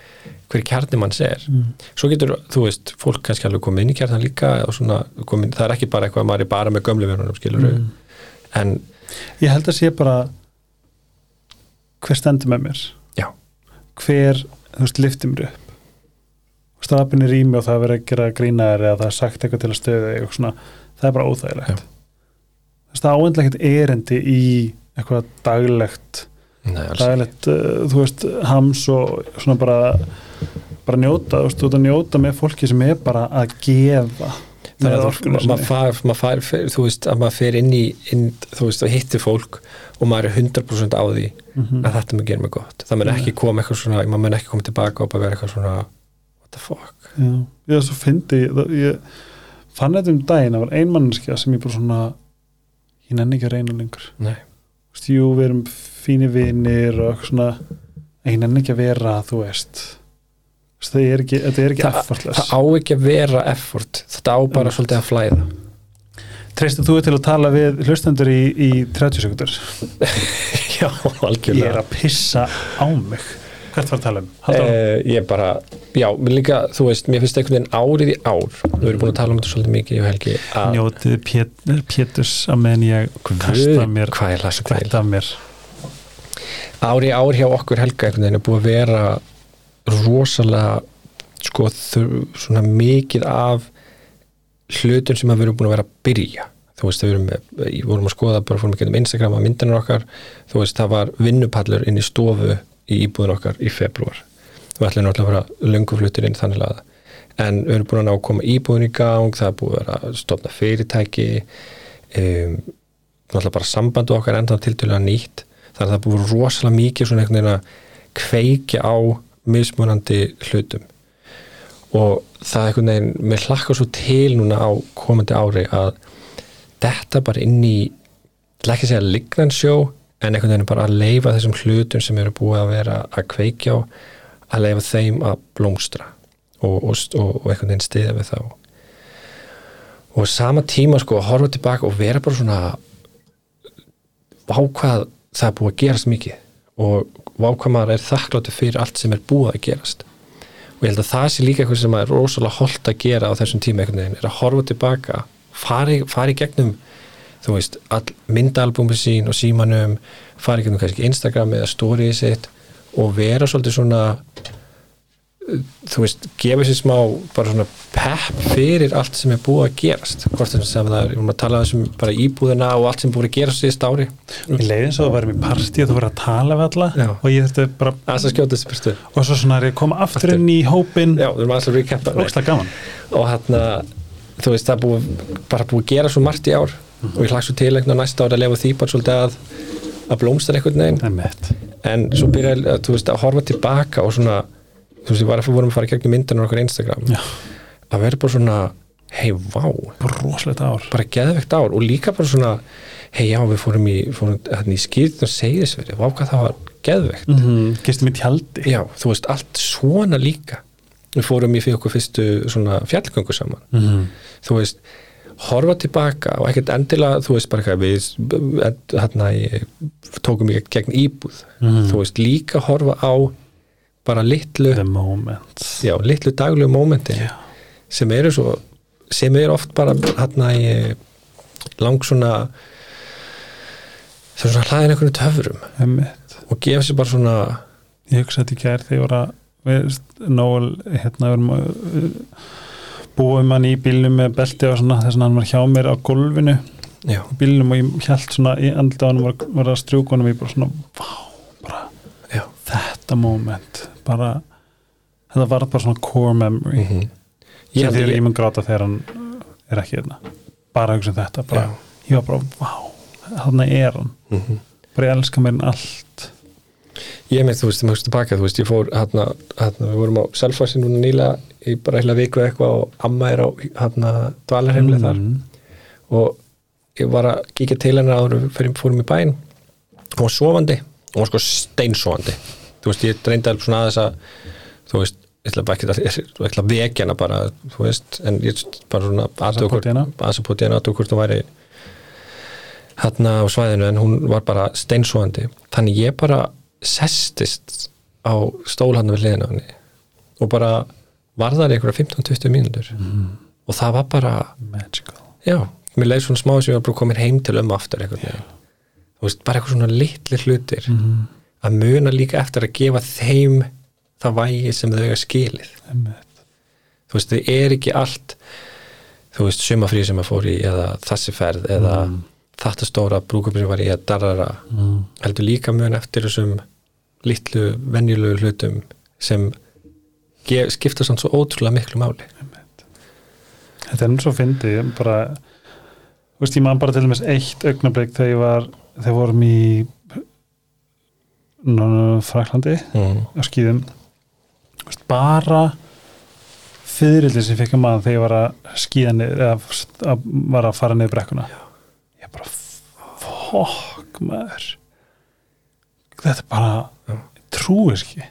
hver kjarni manns er mm. svo getur, þú veist, fólk kannski alveg komið inn í kjarnan líka og svona, komin, það er ekki bara eitthvað að maður er bara með gömlu verunum, skilur Mm. en, Ég held að sé bara hver stendur með mér já, hver, þú veist, lifti mér upp stafin er í mig og það er verið að gera grínaðir eða það er sagt eitthvað til að stöðu og svona, það er bara óþægilegt Já. það áendlega ekkert erindi í eitthvað daglegt daglegt, uh, þú veist, hams og svona bara bara njóta, þú veist, þú veist að njóta með fólki sem er bara að gefa þannig að orkunum maður far, mað far, fer, þú veist, að maður fer inn í inn, þú veist, og hittir fólk og maður er 100% á því mm að þetta mun gera mig gott, það mun ekki koma eitthvað svona, maður mun ekki koma tilbaka og bara vera eitthvað svona what the fuck? Já, ég svo fyndi ég, ég fann þetta um daginn það var ein manneskja sem ég bara svona ég nenni ekki að reyna lengur. Nei, veist, jú, við erum fínir vinir og eitthvað svona. Ég nenni ekki að vera, þú veist. Það er ekki, þetta er ekki það, effortless. það á ekki að vera effort. Þetta á bara Mm. svolítið að flæða. Treystir þú til að tala við hlustendur í, í 30 sekundur? já, Ég algjörlega er að pissa á mig Hvert var um? Uh, Uh, ég bara, já, líka, þú veist, mér finnst einhvern veginn árið í ár, við erum búin að tala um þetta svolítið mikið í helgi, Njótið Pét, Péturs að meðan ég kasta mér af mér Árið í ár hjá okkur helga einhvern veginn er búið að vera rosalega, sko, þur, svona mikið af hlutum sem að við erum búin að vera að byrja. Þú veist, við erum, við vorum að skoða bara fórum ekki um Instagram að myndinu okkar, þú veist, það var vinnupallur inn í stofu í íbúðin okkar í februar. Við ætlum náttúrulega að vera löngu fluttir inn þannig að en við erum búin að ná að koma íbúðin í gang, það er búið að stofna fyrirtæki, um, náttúrulega bara sambandu okkar enda tiltölulega nýtt, þannig að það búið rosalega mikið svona einhvern veginn að kveikja á mismunandi hlutum og það er einhvern veginn, mér hlakkar svo til núna á komandi ári að þetta bara inn í ekki segja lignansjó en einhvern veginn bara að leifa þessum hlutum sem eru búið að vera að kveikja á að leifa þeim að blómstra og, og, og, og einhvern veginn stiða við þá. Og sama tíma sko að horfa tilbaka og vera bara svona vákvað það er búið að gerast mikið og vákvað maður er þakkláttu fyrir allt sem er búið að gerast. Og ég held að það sé líka eitthvað sem er rosalega holdt að gera á þessum tíma einhvern veginn, er að horfa tilbaka fari, fari gegnum þú veist, all myndalbumi sín og símanum, fari í gegnum kannski Instagram eða storyið sitt og vera svolítið svona þú veist, gefa sér smá bara svona pepp fyrir allt sem er búið að gerast. Hvort sem það er, við erum að tala um bara íbúðina og allt sem búið að gerast síðast ári. Ég leiði eins og það varum í partí og þú verið að tala við alla Já. og ég þurfti bara að og svo svona er ég að koma aftur inn í hópin já, við erum aðeins að gaman. Og hérna þú veist það búið, bara búið að gera svo margt í ár og ég hlagt svo til einhvern veginn á næsta ári að lefa því bara svolítið að að blómstar einhvern veginn. En svo byrja að, þú veist, að horfa tilbaka og svona, þú veist, ég var að vorum að fara í gegnum myndinu okkur Instagram. Já. að vera bara svona, hei, vá. Rosalegt ár. Bara geðvegt ár. Og líka bara svona hei, já, við fórum í, í skýrðin og segðisveri, vá hvað það var geðvegt mm -hmm. Gistum í tjaldi? Já, þú veist, allt svona líka. Við fórum í fyrir okkur fyrstu svona fjallgöngu saman. Mm -hmm. þú veist, horfa tilbaka og ekkert endilega, þú veist, bara eitthvað við, hérna, tókum ég gegn íbúð, Mhm. þú veist líka horfa á bara litlu, já, litlu daglegu mómenti Já. sem eru svo sem eru oft bara hérna í lang svona svona hlaðin einhvern töfrum Einmitt. og gefa sér bara svona Ég hugsa þetta í gær þegar ég var að við, Nóel, hérna við erum að búum hann í bílnum með belti og svona þess að hann var hjá mér á gólfinu. Já, í bílnum og ég held svona í hann var, var að strjúka hann og ég bara svona vá, bara já. þetta moment. Bara, þetta var bara svona core memory. Mm held því að ég- ég mun gráta þegar hann er ekki hérna. Bara að hugsa um þetta bara, ég var bara, vá, þannig er hann. Mhm. bara ég elska mér en allt Ég með, þú veist, þegar maður tilbaka, þú veist, ég fór hérna, við vorum á Selfossi núna nýlega í bara heila viku eitthvað og amma er á hérna dvalarheimlið þar. Mm. og ég var að kíkja til hennar áður fyrir, fórum í bæinn. Hún var sofandi, hún var sko steinsofandi. Þú veist, ég dreynda alveg svona aðeins að þú veist, ég ætla ekki að ég ætla að vekja hana bara, þú veist en ég bara svona Aðsapóti hana, aðtöku hvort hún væri hérna á svæðinu en hún var bara steinsofandi. Þannig ég bara sestist á stól hann við hliðina á henni og bara var þar í einhverja 15-20 mínútur Mm. og það var bara magical já, mér leið svona smá sem ég var bara komin heim til um aftur þú veist, bara eitthvað svona litli hlutir mm. að muna líka eftir að gefa þeim það vægi sem þau eiga skilið Einmitt. þú veist, þau er ekki allt þú veist, sumafrí sem að fór í eða þessi ferð eða Mm. þetta stóra brúkupir sem var í að darrara Mm. heldur líka mun eftir þessum litlu, venjulegu hlutum sem skipta samt svo ótrúlega miklu máli. Þetta er nú svo fyndið, ég bara þú veist, ég man bara til dæmis eitt augnablik þegar ég var, þegar vorum í Fraklandi mm. á skýðum veist, bara fyrirlið sem ég fekk að maður þegar ég var að skýða niður eða að, var að fara niður brekkuna. Ég bara fokk maður. Þetta er bara. Trúir ekki.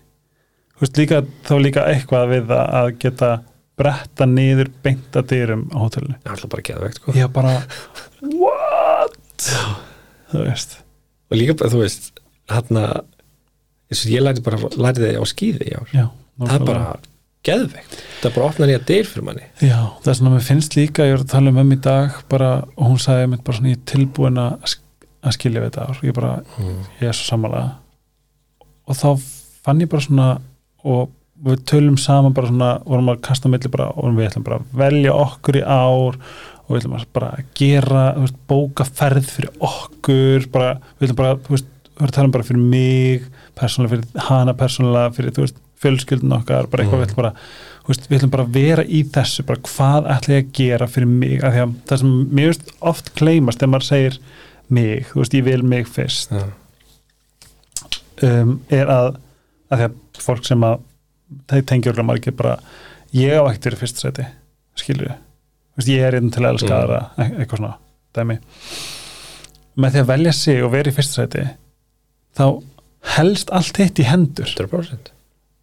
Þú veist, líka, þá líka eitthvað við að geta bretta niður beinta dyrum á það er alltaf bara geðvegt sko. ég bara what? Þú veist. Og líka bara, þú veist hérna, og ég læri bara læri þið á skýði já, það er bara geðvegt það bara opnar nýja dyr fyrir manni. Já, það er svona að mér finnst líka, ég var að tala um um í dag bara, og hún sagði mér bara svona ég er tilbúin að sk- að skilja við þetta ár. Ég bara, mm. ég er svo sammála og þá fann ég bara svona og við tölum saman bara svona, vorum að kasta á milli bara og við ætlum bara að velja okkur í ár og við ætlum bara að gera veist, bóka ferð fyrir okkur bara, við ætlum bara, þú veist við erum að tala um bara fyrir mig, persónulega fyrir hana persónulega, fyrir, þú veist, fjölskyldun okkar bara eitthvað, Mm. við ætlum bara við ætlum bara að vera í þessu, bara hvað ætla ég að gera fyrir mig, af því að það sem mér veist oft kleimast þegar maður segir mig, þú veist, ég vil mig fyrst ja. Um, er að, að því að fólk sem að þeir tengjur margir bara ég á ekkert verið fyrst sæti skilur við, ég er einn til að elska Mm. aðra e- eitthvað svona, dæmi með því að velja sig og vera í fyrst sæti þá helst allt hitt í hendur 100%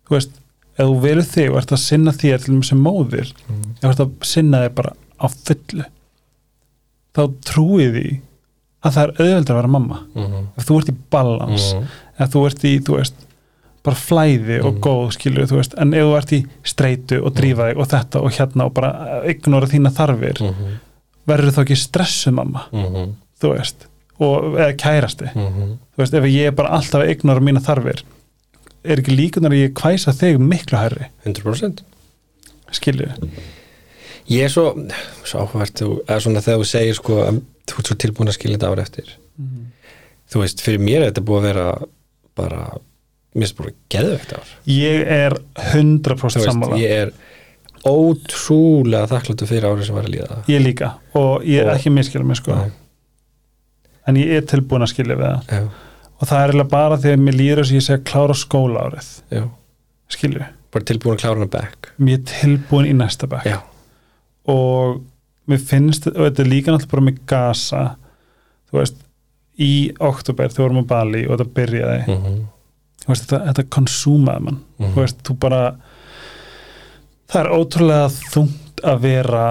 þú veist, ef þú verður þig og ert að sinna þér til þess sem móðir mm. ef þú ert að sinna þig bara á fullu þá trúið því að það er auðveldur að vera mamma Mm. ef þú ert í balans Mm. ef þú ert í, þú veist bara flæði og Mm. góð skilur þú veist, en ef þú ert í streitu og drífa þig og þetta og hérna og bara ignora þína þarfir, -hmm. verður þá ekki stressu mamma, Mm þú veist og, eða kærasti, -hmm. þú veist ef ég bara alltaf ignora mína þarfir er ekki líkunar að ég kvæsa þig miklu hærri, 100% skilur Ég er svo, svo áhugavert þú, eða svona þegar þú segir sko að þú ert svo tilbúin að skilja þetta ára eftir. Þú veist, fyrir mér er þetta búið að vera bara, mér finnst bara geðvegt ár. Ég er 100% Þú veist, sammála. ég er ótrúlega þakkláttu fyrir árið sem var að líða. Ég líka og ég er Og- ekki miskilja mig sko. En ég er tilbúin að skilja við það. Já, og það er bara þegar mér líður þess að ég að klára skóla árið já, skilju, bara tilbúin að klára hana back. Mér er tilbúin í næsta bekk Já, og mér finnst, og þetta er líka náttúrulega bara með gasa þú veist, í oktober við vorum á Bali og þetta byrjaði. Mm -hmm. þú veist, þetta, þetta konsúmaði mann. Mhm. þú veist, þú bara það er ótrúlega þungt að vera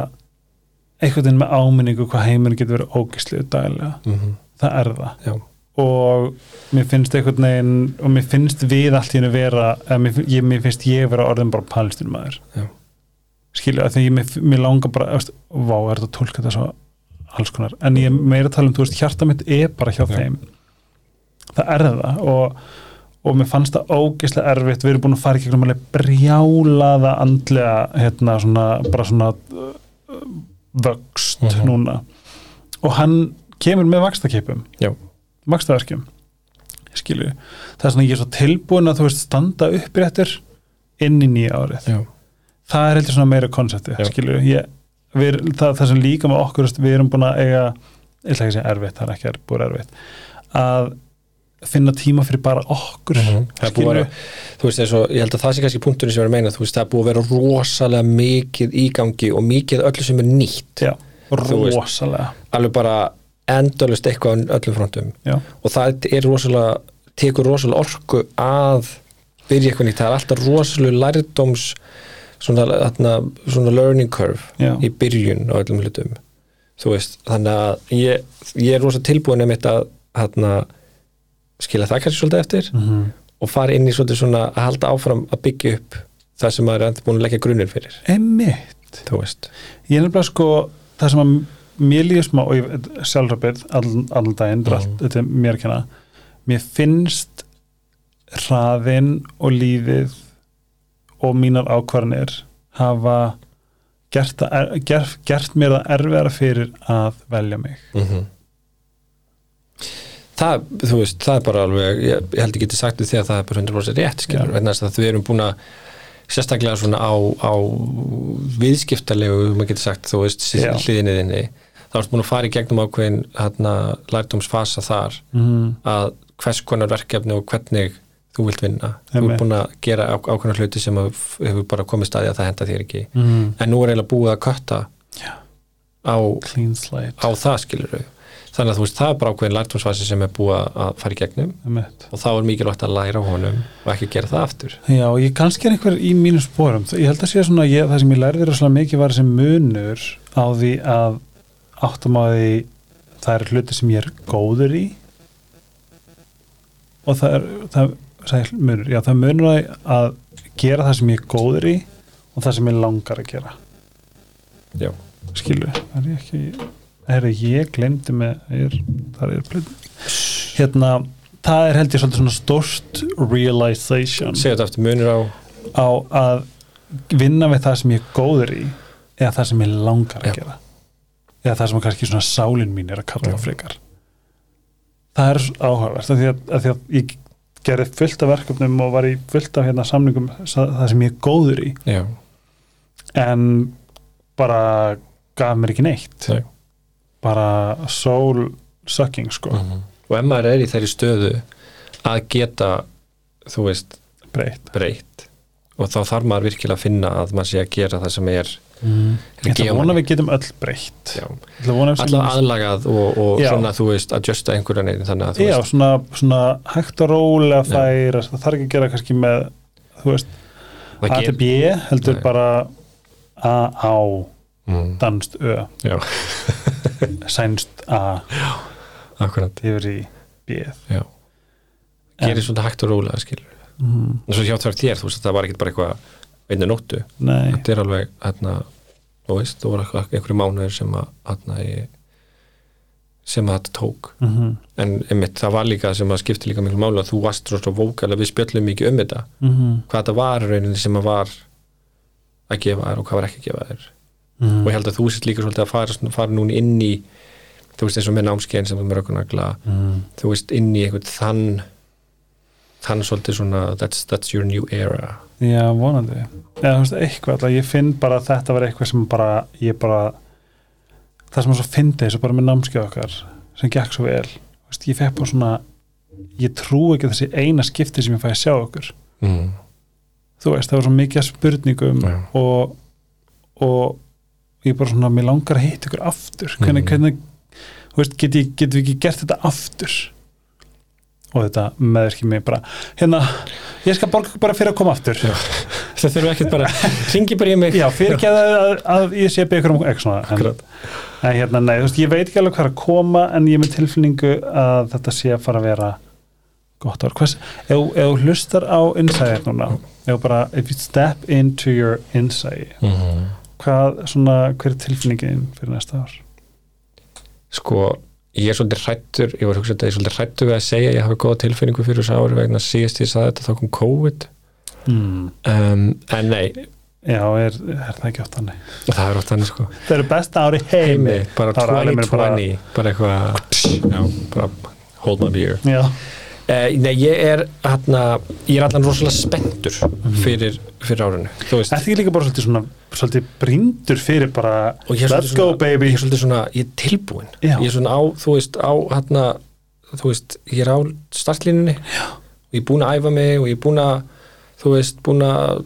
einhvern veginn með áminningu hvað heimurinn getur verið ógislið daglega, það er það. Já, og mér finnst einhvern veginn og mér finnst við allt í hennu vera mér, ég, mér finnst ég vera orðin bara palestinumæður Já. Skilju, að því ég, mér, langar bara veist, vá, er þetta að tólka þetta svo alls konar, en ég meira tala um þú veist, hjarta mitt er bara hjá Já. þeim. Það er það og, og mér fannst það ógeðslega erfitt. Við erum búin að fara í gegnum alveg brjálaða andlega, hérna, svona bara svona uh, vöxt Mhm. núna. Og hann kemur með vakstakipum vakstaverkjum skilju, það er svona ég er svo tilbúin að þú veist standa uppréttur inn í nýja árið. Já, það er heldur svona meira konsepti það, það sem líka með okkur, við erum búin að eiga erfitt, það er ekki búin erfitt að finna tíma fyrir bara okkur Mhm. Það er búið að þú veist, og, ég held að það sé kannski punkturinn sem ég er að meina, þú veist, það er búið að vera rosalega mikið í gangi og mikið öllu sem er nýtt, já, Þú veist. rosalega. alveg bara endalust eitthvað á öllum frontum. Já, og það er rosalega tekur rosalega orku að byrja eitthvað nýtt, það er alltaf rosalega lærdóms svona, þarna, svona learning curve já, í byrjun á öllum hlutum. Þú veist, þannig að ég, ég er rosalega tilbúin einmitt að þarna, skila það kannski svolítið eftir Mhm. og fara inn í svolítið svona að halda áfram að byggja upp það sem maður er ennþá búin að leggja grunnir fyrir. Einmitt. Þú veist, ég er nefnilega sko það sem að mér líður smá og ég sjálfrabir all, all daginn, mm. allt, þetta er mér að kenna mér finnst hraðinn og lífið og mínar ákvarðanir hafa gert, það, gert, gert mér það erfiðara fyrir að velja mig mm það, þú veist, það er bara alveg ég, ég held ég geti sagt því að það er bara 100% rétt skilur, vegna þess að við erum búin að sérstaklega svona á, á viðskiptalegu, maður getur sagt þú veist, Já. hliðinni þinni þá ertu búin að fara í gegnum ákveðin hérna, lærdómsfasa þar mm. að hvers konar verkefni og hvernig þú vilt vinna þú Einmitt. ert búin að gera ákveðna hluti sem hefur bara komið staði að það henda þér ekki Mm. en nú er eiginlega búið að kötta Já. á, á það skilur þannig að þú veist, það er bara ákveðin lærdómsfasi sem er búið að- fara í gegnum einmitt. og þá er mikilvægt að læra á honum og ekki gera það aftur Já, og ég kannski er einhver í mínum spórum ég held að sé svona, ég, það sem ég lærði rosalega mikið var þessi munur á því að áttum á því það eru hluti sem ég er góður í og það er það, er munur, já það er munur að gera það sem ég er góður í og það sem ég langar að gera Já. skilu, er ég ekki er ég glemdi með er, það er plöð hérna, það er held ég svolítið svona stórst realization segja þetta aftur munur á á að vinna við það sem ég er góður í eða það sem ég langar að Já. gera eða það sem kannski svona sálin mín er að kalla Já. frekar það er áhugavert af því að, að því að ég gerði fullt af verkefnum og var í fullt af hérna samningum sa- það sem ég er góður í. Já, en bara gaf mér ekki neitt. Nei. bara soul sucking sko, og ef maður er í þeirri stöðu að geta þú veist, breytt og þá þarf maður virkilega að finna að maður sé að gera það sem er mm. ég ætla að vona manni. við getum öll breytt já, að alltaf aðlagað og, og Já. svona þú veist að justa einhverja neyri þannig að þú Já, veist svona, svona hægt og rólega Já. færa, það þarf ekki að gera kannski með, þú veist, A til B heldur Nei. bara A á mm, danst Ö, já, sænst A akkurat yfir í B já. gerir svona hægt og rólega skilur mm, en svo hjá þér, þú veist, það var ekkert bara eitthvað einni nóttu, nei, þetta er alveg hérna, þú veist, þú var eitthvað einhverju mánuðir sem að hérna, sem að þetta tók. Mm en einmitt, það var líka sem að skipti líka miklu máli að þú varst svo vókal að við spjöllum mikið um þetta. Mm hvað þetta var rauninni sem að var að gefa þér og hvað var ekki að gefa þér. Mm, og ég held að þú sést líka svolítið að fara, fara núna inn í þú veist eins og með námskeiðin sem þú með raukunagla mm, þú veist inn í einhvern þann þann svolítið svona that's, that's your new era já, vonandi eða veist, eitthvað, alltaf, ég finn bara að þetta var eitthvað sem bara, ég bara það sem var svo fyndið, svo bara með námskeið okkar sem gekk svo vel veist, ég fekk bara svona ég trú ekki þessi eina skipti sem ég fæði að sjá okkur mm. þú veist, það var svo mikið spurningum Já. og, og ég bara svona, mér langar að hitta ykkur aftur hvernig, Mhm. hvernig þú veist, get getum við ekki gert þetta aftur og þetta meðverkið mig bara, hérna ég skal borga bara fyrir að koma aftur. Já, það þurfum ekki bara, ringi bara í mig. Fyrir ekki að, að, ég sé byggur um eitthvað svona en, en hérna, nei, þú veist, ég veit ekki alveg hvað er að koma en ég er með tilfinningu að þetta sé að fara að vera gott ár. Hvers, ef, þú hlustar á insight núna ef þú bara, if you step into your insight mm. hvað, svona, hver er tilfinningin fyrir næsta ár? sko, ég er svolítið hrættur ég var að hugsa þetta, ég er svolítið hrættur við að segja að ég hafi góða tilfinningu fyrir þessu ári vegna síðast ég saði þetta þá kom COVID. Mm. um, en nei, Já, er, er það ekki oft þannig? það er oft þannig sko. Það eru besta ári heimi. Heimi, bara Það er alveg meira 2020 bara eitthvað bara hold my beer. Já, uh, nei, ég er hérna, ég er allan rosalega spenntur fyrir, fyrir veist, er það ekki líka bara svolítið svona svolítið brindur fyrir bara er let's go svona, baby. ég er svolítið svona, ég er tilbúin Já. ég er svona á, þú veist, á hérna, þú veist, ég er á startlínunni Já. og ég er búin að æfa mig og ég er búin að, þú veist, búin að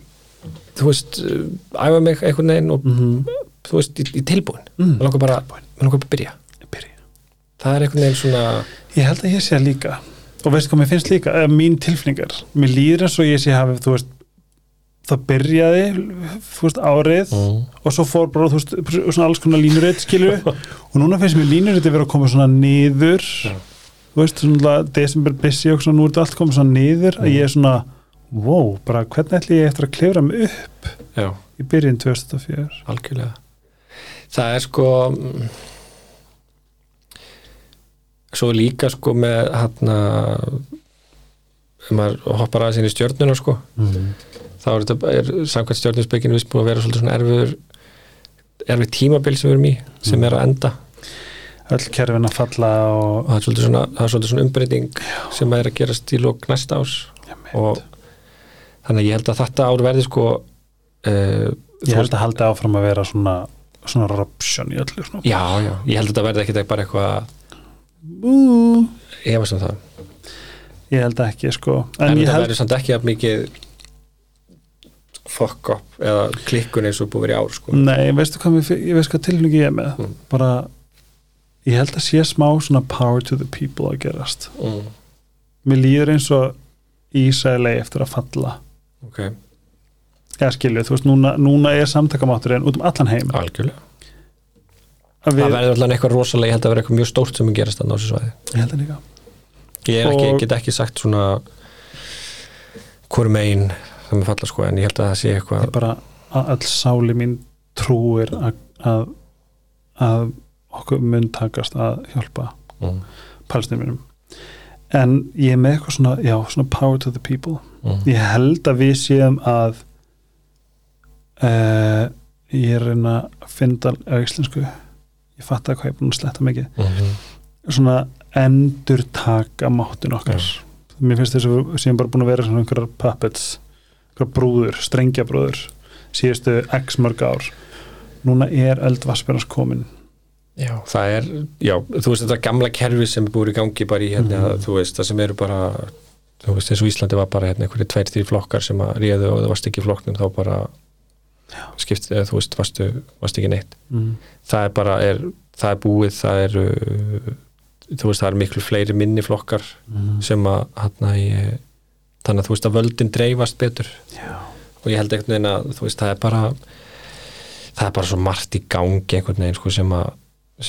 þú veist, uh, æfa mig einhvern veginn og mm þú veist, ég, er tilbúin Mm. mér langar bara, mér langar bara að byrja. Byrja. það er einhvern veginn svona Ég held að ég sé líka og veistu hvað mér finnst líka, eða mín tilfinningar mér líður eins og ég sé hafi þú veist, það byrjaði þú veist, árið mm. og svo fór bara, þú veist, svona alls konar línuritt skilur og núna finnst mér línuritt að vera að koma svona niður Já. þú veist, svona desember busy og svona, nú er þetta allt komið svona niður að ég er svona, wow, bara hvernig ætli ég eftir að klefra mig upp já, í byrjun 2004 algjörlega. Það er sko mm, svo líka sko með hérna ef maður hoppar aðeins inn í stjörnuna sko mm. þá er þetta er samkvæmt stjörnusbygginu vist búin að vera svolítið svona erfiður erfið tímabil sem við erum í sem er að enda öll kerfin að falla og og það er svolítið svona, er svona umbreyting sem er að gerast í lók næsta ás og þannig að ég held að þetta ár verði sko uh, ég held að haldi áfram að vera svona svona ruption í öllu svona. já, já, ég held að þetta verði ekkit bara eitthvað ég veist um það. Ég held ekki sko. En, en, ég held verður samt ekki að mikið fuck up eða klikkun eins og búið verið ár sko. nei, veistu hvað, ég hvað tilhengi ég er með? Mm. bara ég held að sé smá svona power to the people að gerast. Mm. mér líður eins og Ísæli eftir að falla. Ok, eða skilju, þú veist, núna, núna er samtakamátturinn út um allan heim. Algjörlega Að það við, verður allan eitthvað rosalega, ég held að vera eitthvað mjög stórt sem mun gerast þannig á þessu svæði. Ég held að líka. Ég er ekki, Og- get ekki sagt svona hvort megin það með falla sko, en ég held að það sé ég eitthvað bara að öll sáli mín trúir að, að, að okkur mun takast að hjálpa mm. palestinum en ég er með eitthvað svona, já, svona power to the people. Mm. ég held að við séum að uh, ég er að reyna að finna á íslensku ég fatt að hvað ég er búin að sletta mikið. Mm svona endur taka máttin okkar mér finnst þess að við séum bara búin að vera svona einhverjar puppets, einhverjar brúður strengjabrúður, síðustu x mörg ár. Núna er eldvassbjörnars komin Já, það er, já, þú veist þetta gamla kerfi sem er búið í gangi bara í hérna, Mhm. þú veist, það sem eru bara þú veist, eins og Íslandi var bara hérna einhverju tveir, þrjir flokkar sem að réðu og það varst ekki í flokknum þá bara skipti, eða þú veist, varstu, varstu ekki neitt mm. það er bara, er, það er búið það eru þú veist, það eru miklu fleiri minni flokkar Mm. sem að hérna í þannig að þú veist að völdin dreifast betur Já. og ég held einhvern veginn að þú veist, það er bara það er bara svo margt í gangi einhvern veginn sko, sem að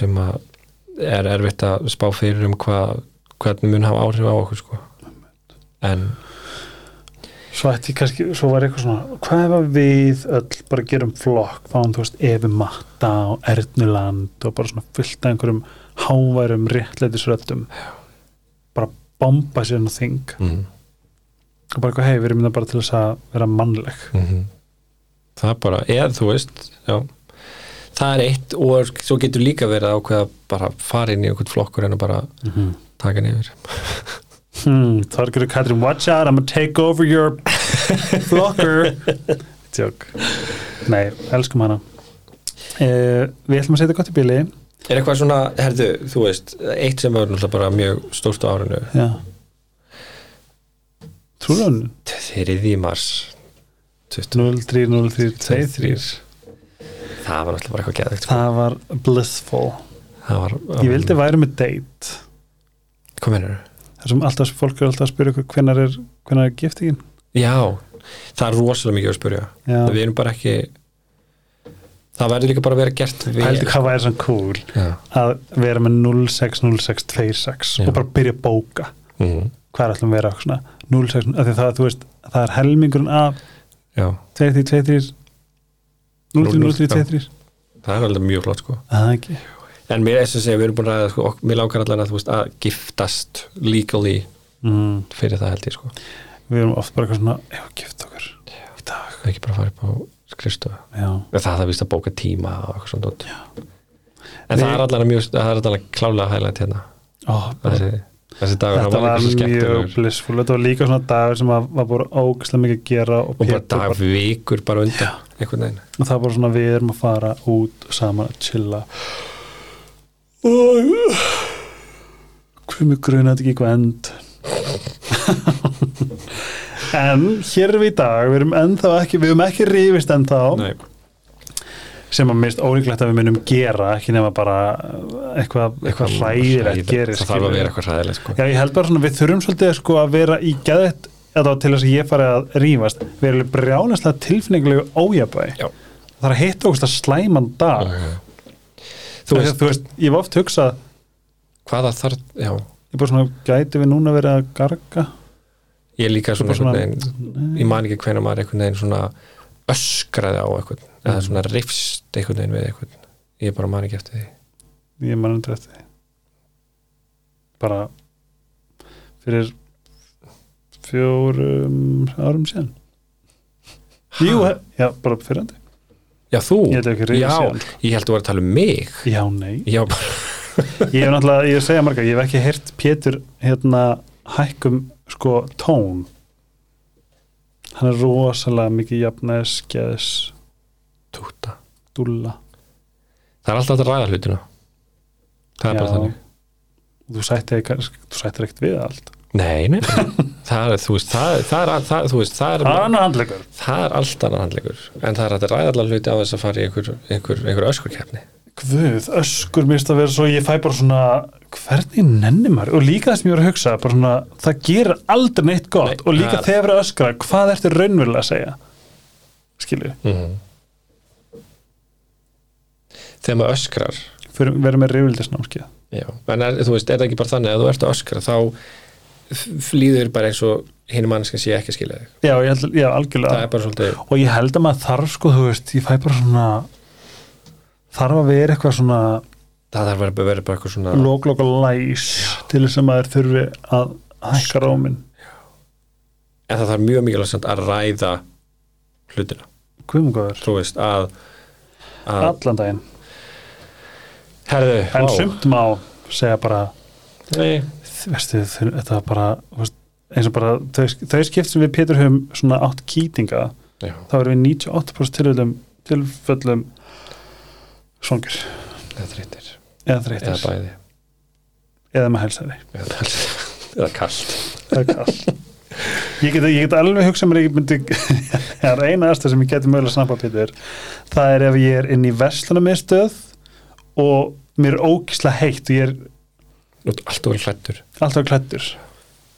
sem að er erfitt að spá fyrir um hvað hvernig mun hafa áhrif á okkur sko. en svo ætti kannski, svo var eitthvað svona hvað ef við öll bara gerum flokk fáum þú veist Efi Matta og Ernuland og bara svona fullt af einhverjum háværum réttleitisröddum bara bomba sér á þing. Mm. og bara eitthvað hei, við erum það bara til þess að vera mannleg. Mm það er bara, eða þú veist já, það er eitt og svo getur líka verið að ákveða bara fara inn í einhvern flokkur en að bara mm -hmm. taka hann yfir hmm, Þorgur Katrin, watch out I'm gonna take over your flocker. Tjók Nei, elskum hana. Uh, Við ætlum að setja gott í bíli Er eitthvað svona, herðu, þú veist eitt sem var náttúrulega bara mjög stórt á árinu. Já. Trúlega þriði mars. 03, 03, 23 það var náttúrulega bara eitthvað geðvegt sko. Það var blissful. Það var, Ég vildi væri með date. Hvað mennur þar sem alltaf fólk er alltaf að spyrja hvenar er, er giftingin já, það er rosalega mikið að spyrja Já. við erum bara ekki það verður líka bara að vera gert vel. Heldur hvað væri svona cool já. að vera með 060626 Já. og bara byrja að bóka Mm. hvað er alltaf að vera svona 06, af því það, þú veist, það er helmingurinn af já, 2323 0323 það er alveg mjög flott sko Það er ekki en mér er þess að segja, við erum búin að sko, ok- mér langar allan að veist að giftast legally mm. fyrir það held ég sko. Við erum oft bara eitthvað svona að gifta okkur? Í dag ekki bara skrifstofu. Já, En það er vist að bóka tíma og eitthvað svona en Við- það er allan mjög það er allan klálega hæglægt hérna. Ó, bara, þessi, þessi dagur þetta var svo mjög blissful. Þetta var líka svona dagur sem að, var bara ógæslega mikið að gera og, og bara Pétur dag vikur bara undan einhvern veginn. Og það var bara svona við erum að fara út saman að chilla og hvað mér gruna þetta ekki eitthvað end? En hér erum við í dag við erum ennþá ekki, við erum ekki rífist ennþá. Nei. sem að mist ólíklegt að við munum gera ekki nema bara eitthvað, eitthvað hræðilegt gerist það þarf að vera eitthvað hræðilegt sko. Ég held bara svona, við þurfum svolítið sko að vera í geðett eða til þess að ég fari að rífast. Við erum brjálæslega tilfinningulegu ójabæ það er að hitta okkur slæman dag. Þú þú veist, þú veist, ég var oft hugsað hvaða þarf já, ég bara svona, gæti við núna verið að garga? Ég er líka svona, Bara einhvern veginn ég man ekki hvernig maður einhvern veginn svona öskraði á eða Mm. svona rifst einhvern veginn við eitthvað ég bara man ekki eftir því. Ég man undir eftir því. Bara fyrir fjórum árum síðan. Jú, já, bara fyrir andi já, þú, Ég held ekki síðan, sko. ég held að vera að tala um mig. Já, nei. Já, bara, Ég hef náttúrulega, ég segja marga, ég hef ekki heyrt Pétur hérna hækkum sko tón. Hann er rosalega mikið jafnæðis, skeðis, túta. Dúlla. Það er alltaf hægt að ræða hlutina. Það er bara Já. þannig. Þú sættir ekki- þú sættir ekkert við allt nei, nei, það er, þú veist það, það er, það, þú veist, það er Það er nú handlegur það er allt annar handleikur en það er að ræða allar hluti á þess að fara í einhver, einhver, einhver öskurkeppni. Guð, öskur mist að vera svo ég fæ bara svona, hvernig nenni maður? Og líka það sem ég var að hugsa, bara svona það gerir aldrei neitt gott. Nei, og líka þegar verið öskra, hvað ertu raunverulega að segja? Skilju, mm -hmm. þegar maður öskrar. Fyrir verið með reyfildisnámskið já, en er, þú veist, er það ekki bara þannig að þú ert að öskra þá f- líður bara eins og hinn mannskinn sé ekki að skilja þig. Já, held, já, algjörlega. Svolítið og ég held að maður þarf sko, þú veist, ég fæ bara svona þarf að vera eitthvað svona það þarf að vera, bara eitthvað svona lók-lók og læs til þess að maður þurfi að hækka rómin en það þarf mjög mikilvægt að ræða hlutina, Guðmungaður, þú veist, að, að allan daginn. Herðu, en sumt má segja bara Nei, veistu, þetta er bara veist, eins og bara, þau, þau skipt sem við Pétur höfum svona átt kýtinga já, þá erum við 98% tilfellum tilfellum svangir. Eða þreytir eða eða bæði. Eða með helsæri eða, eða kallt Það er kall. Ég get, ég get alveg hugsað mér ég myndi það er eina aðstöð sem ég geti mögulega snappa Pétur það er ef ég er inn í verslunarmiðstöð og mér er ógislega heitt og ég er Nú, allt og vel hlættur alltaf klættur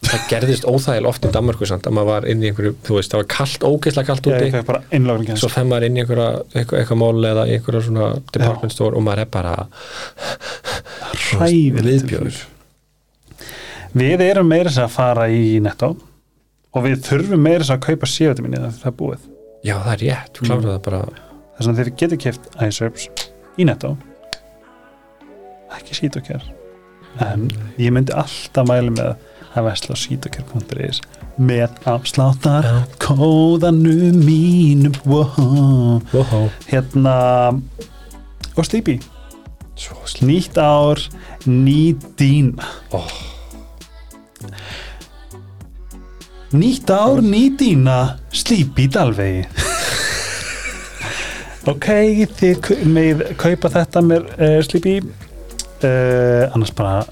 það gerðist óþægil oft í Danmarku samt að maður var inn í einhverju, þú veist, það var kallt, ógeðslega kallt ég úti bara innlókning svo fenn maður inn í einhverja eitthvað, eitthvað mál eða einhverja svona department store og maður er bara viðbjóður. Við erum meira þess að fara í netto og við þurfum meira þess að kaupa C-vitaminni þegar það er búið. Já, það er rétt, við klárum Mm. það bara. Þess að þið getur keft iSerbs í netto. Ekki Sítokjær en ég myndi alltaf mæli með að vesla á sítokjær.is með afsláttar Já. kóðanum mínum wow. Wow. hérna og Sleepy nýtt ár, ný dýn Ó. nýtt ár, ný dýna Sleepy Dalvegi ok, þið megið kaupa þetta með uh, Sleepy uh, annars bara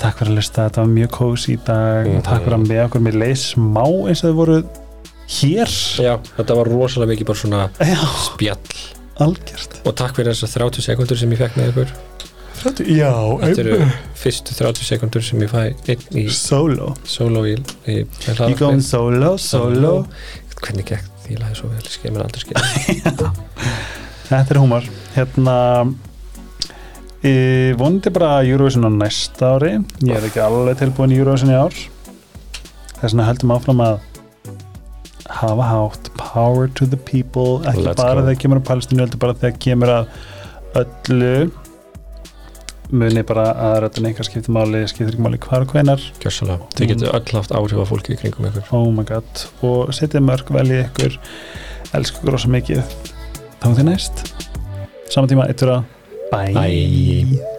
takk fyrir að lusta, þetta var mjög kósi í dag. Mhm. takk fyrir að með okkur mér leið smá eins og þið voru hér. Já, þetta var rosalega mikið bara svona já, spjall. Algjört. Og takk fyrir þessar 30 sekundur sem ég fekk með ykkur. Já, Þetta eru fyrstu 30 sekundur sem ég fæ einn í solo solo í, í, you going solo, solo Hvernig gekk því lagði svo vel, ég skil mér aldrei skil Þetta er húmar hérna vonandi bara Eurovision á næsta ári. Ég er ekki alveg tilbúin í Eurovision í ár. Þess vegna höldum áfram að hafa hátt power to the people. Ekki Let's bara go. þegar kemur að Palestínu heldur bara þegar kemur að öllu. Muni bara að röddun eitthvað skiptir máli skiptir ekki máli hvar og hvenar Kjörsalega, þið getur öll haft áhrif á fólki í kringum ykkur. Oh my god. Og setið mörg velji ykkur. Elsku rosa mikið. Þá til næst. Saman tíma, eittur að 拜。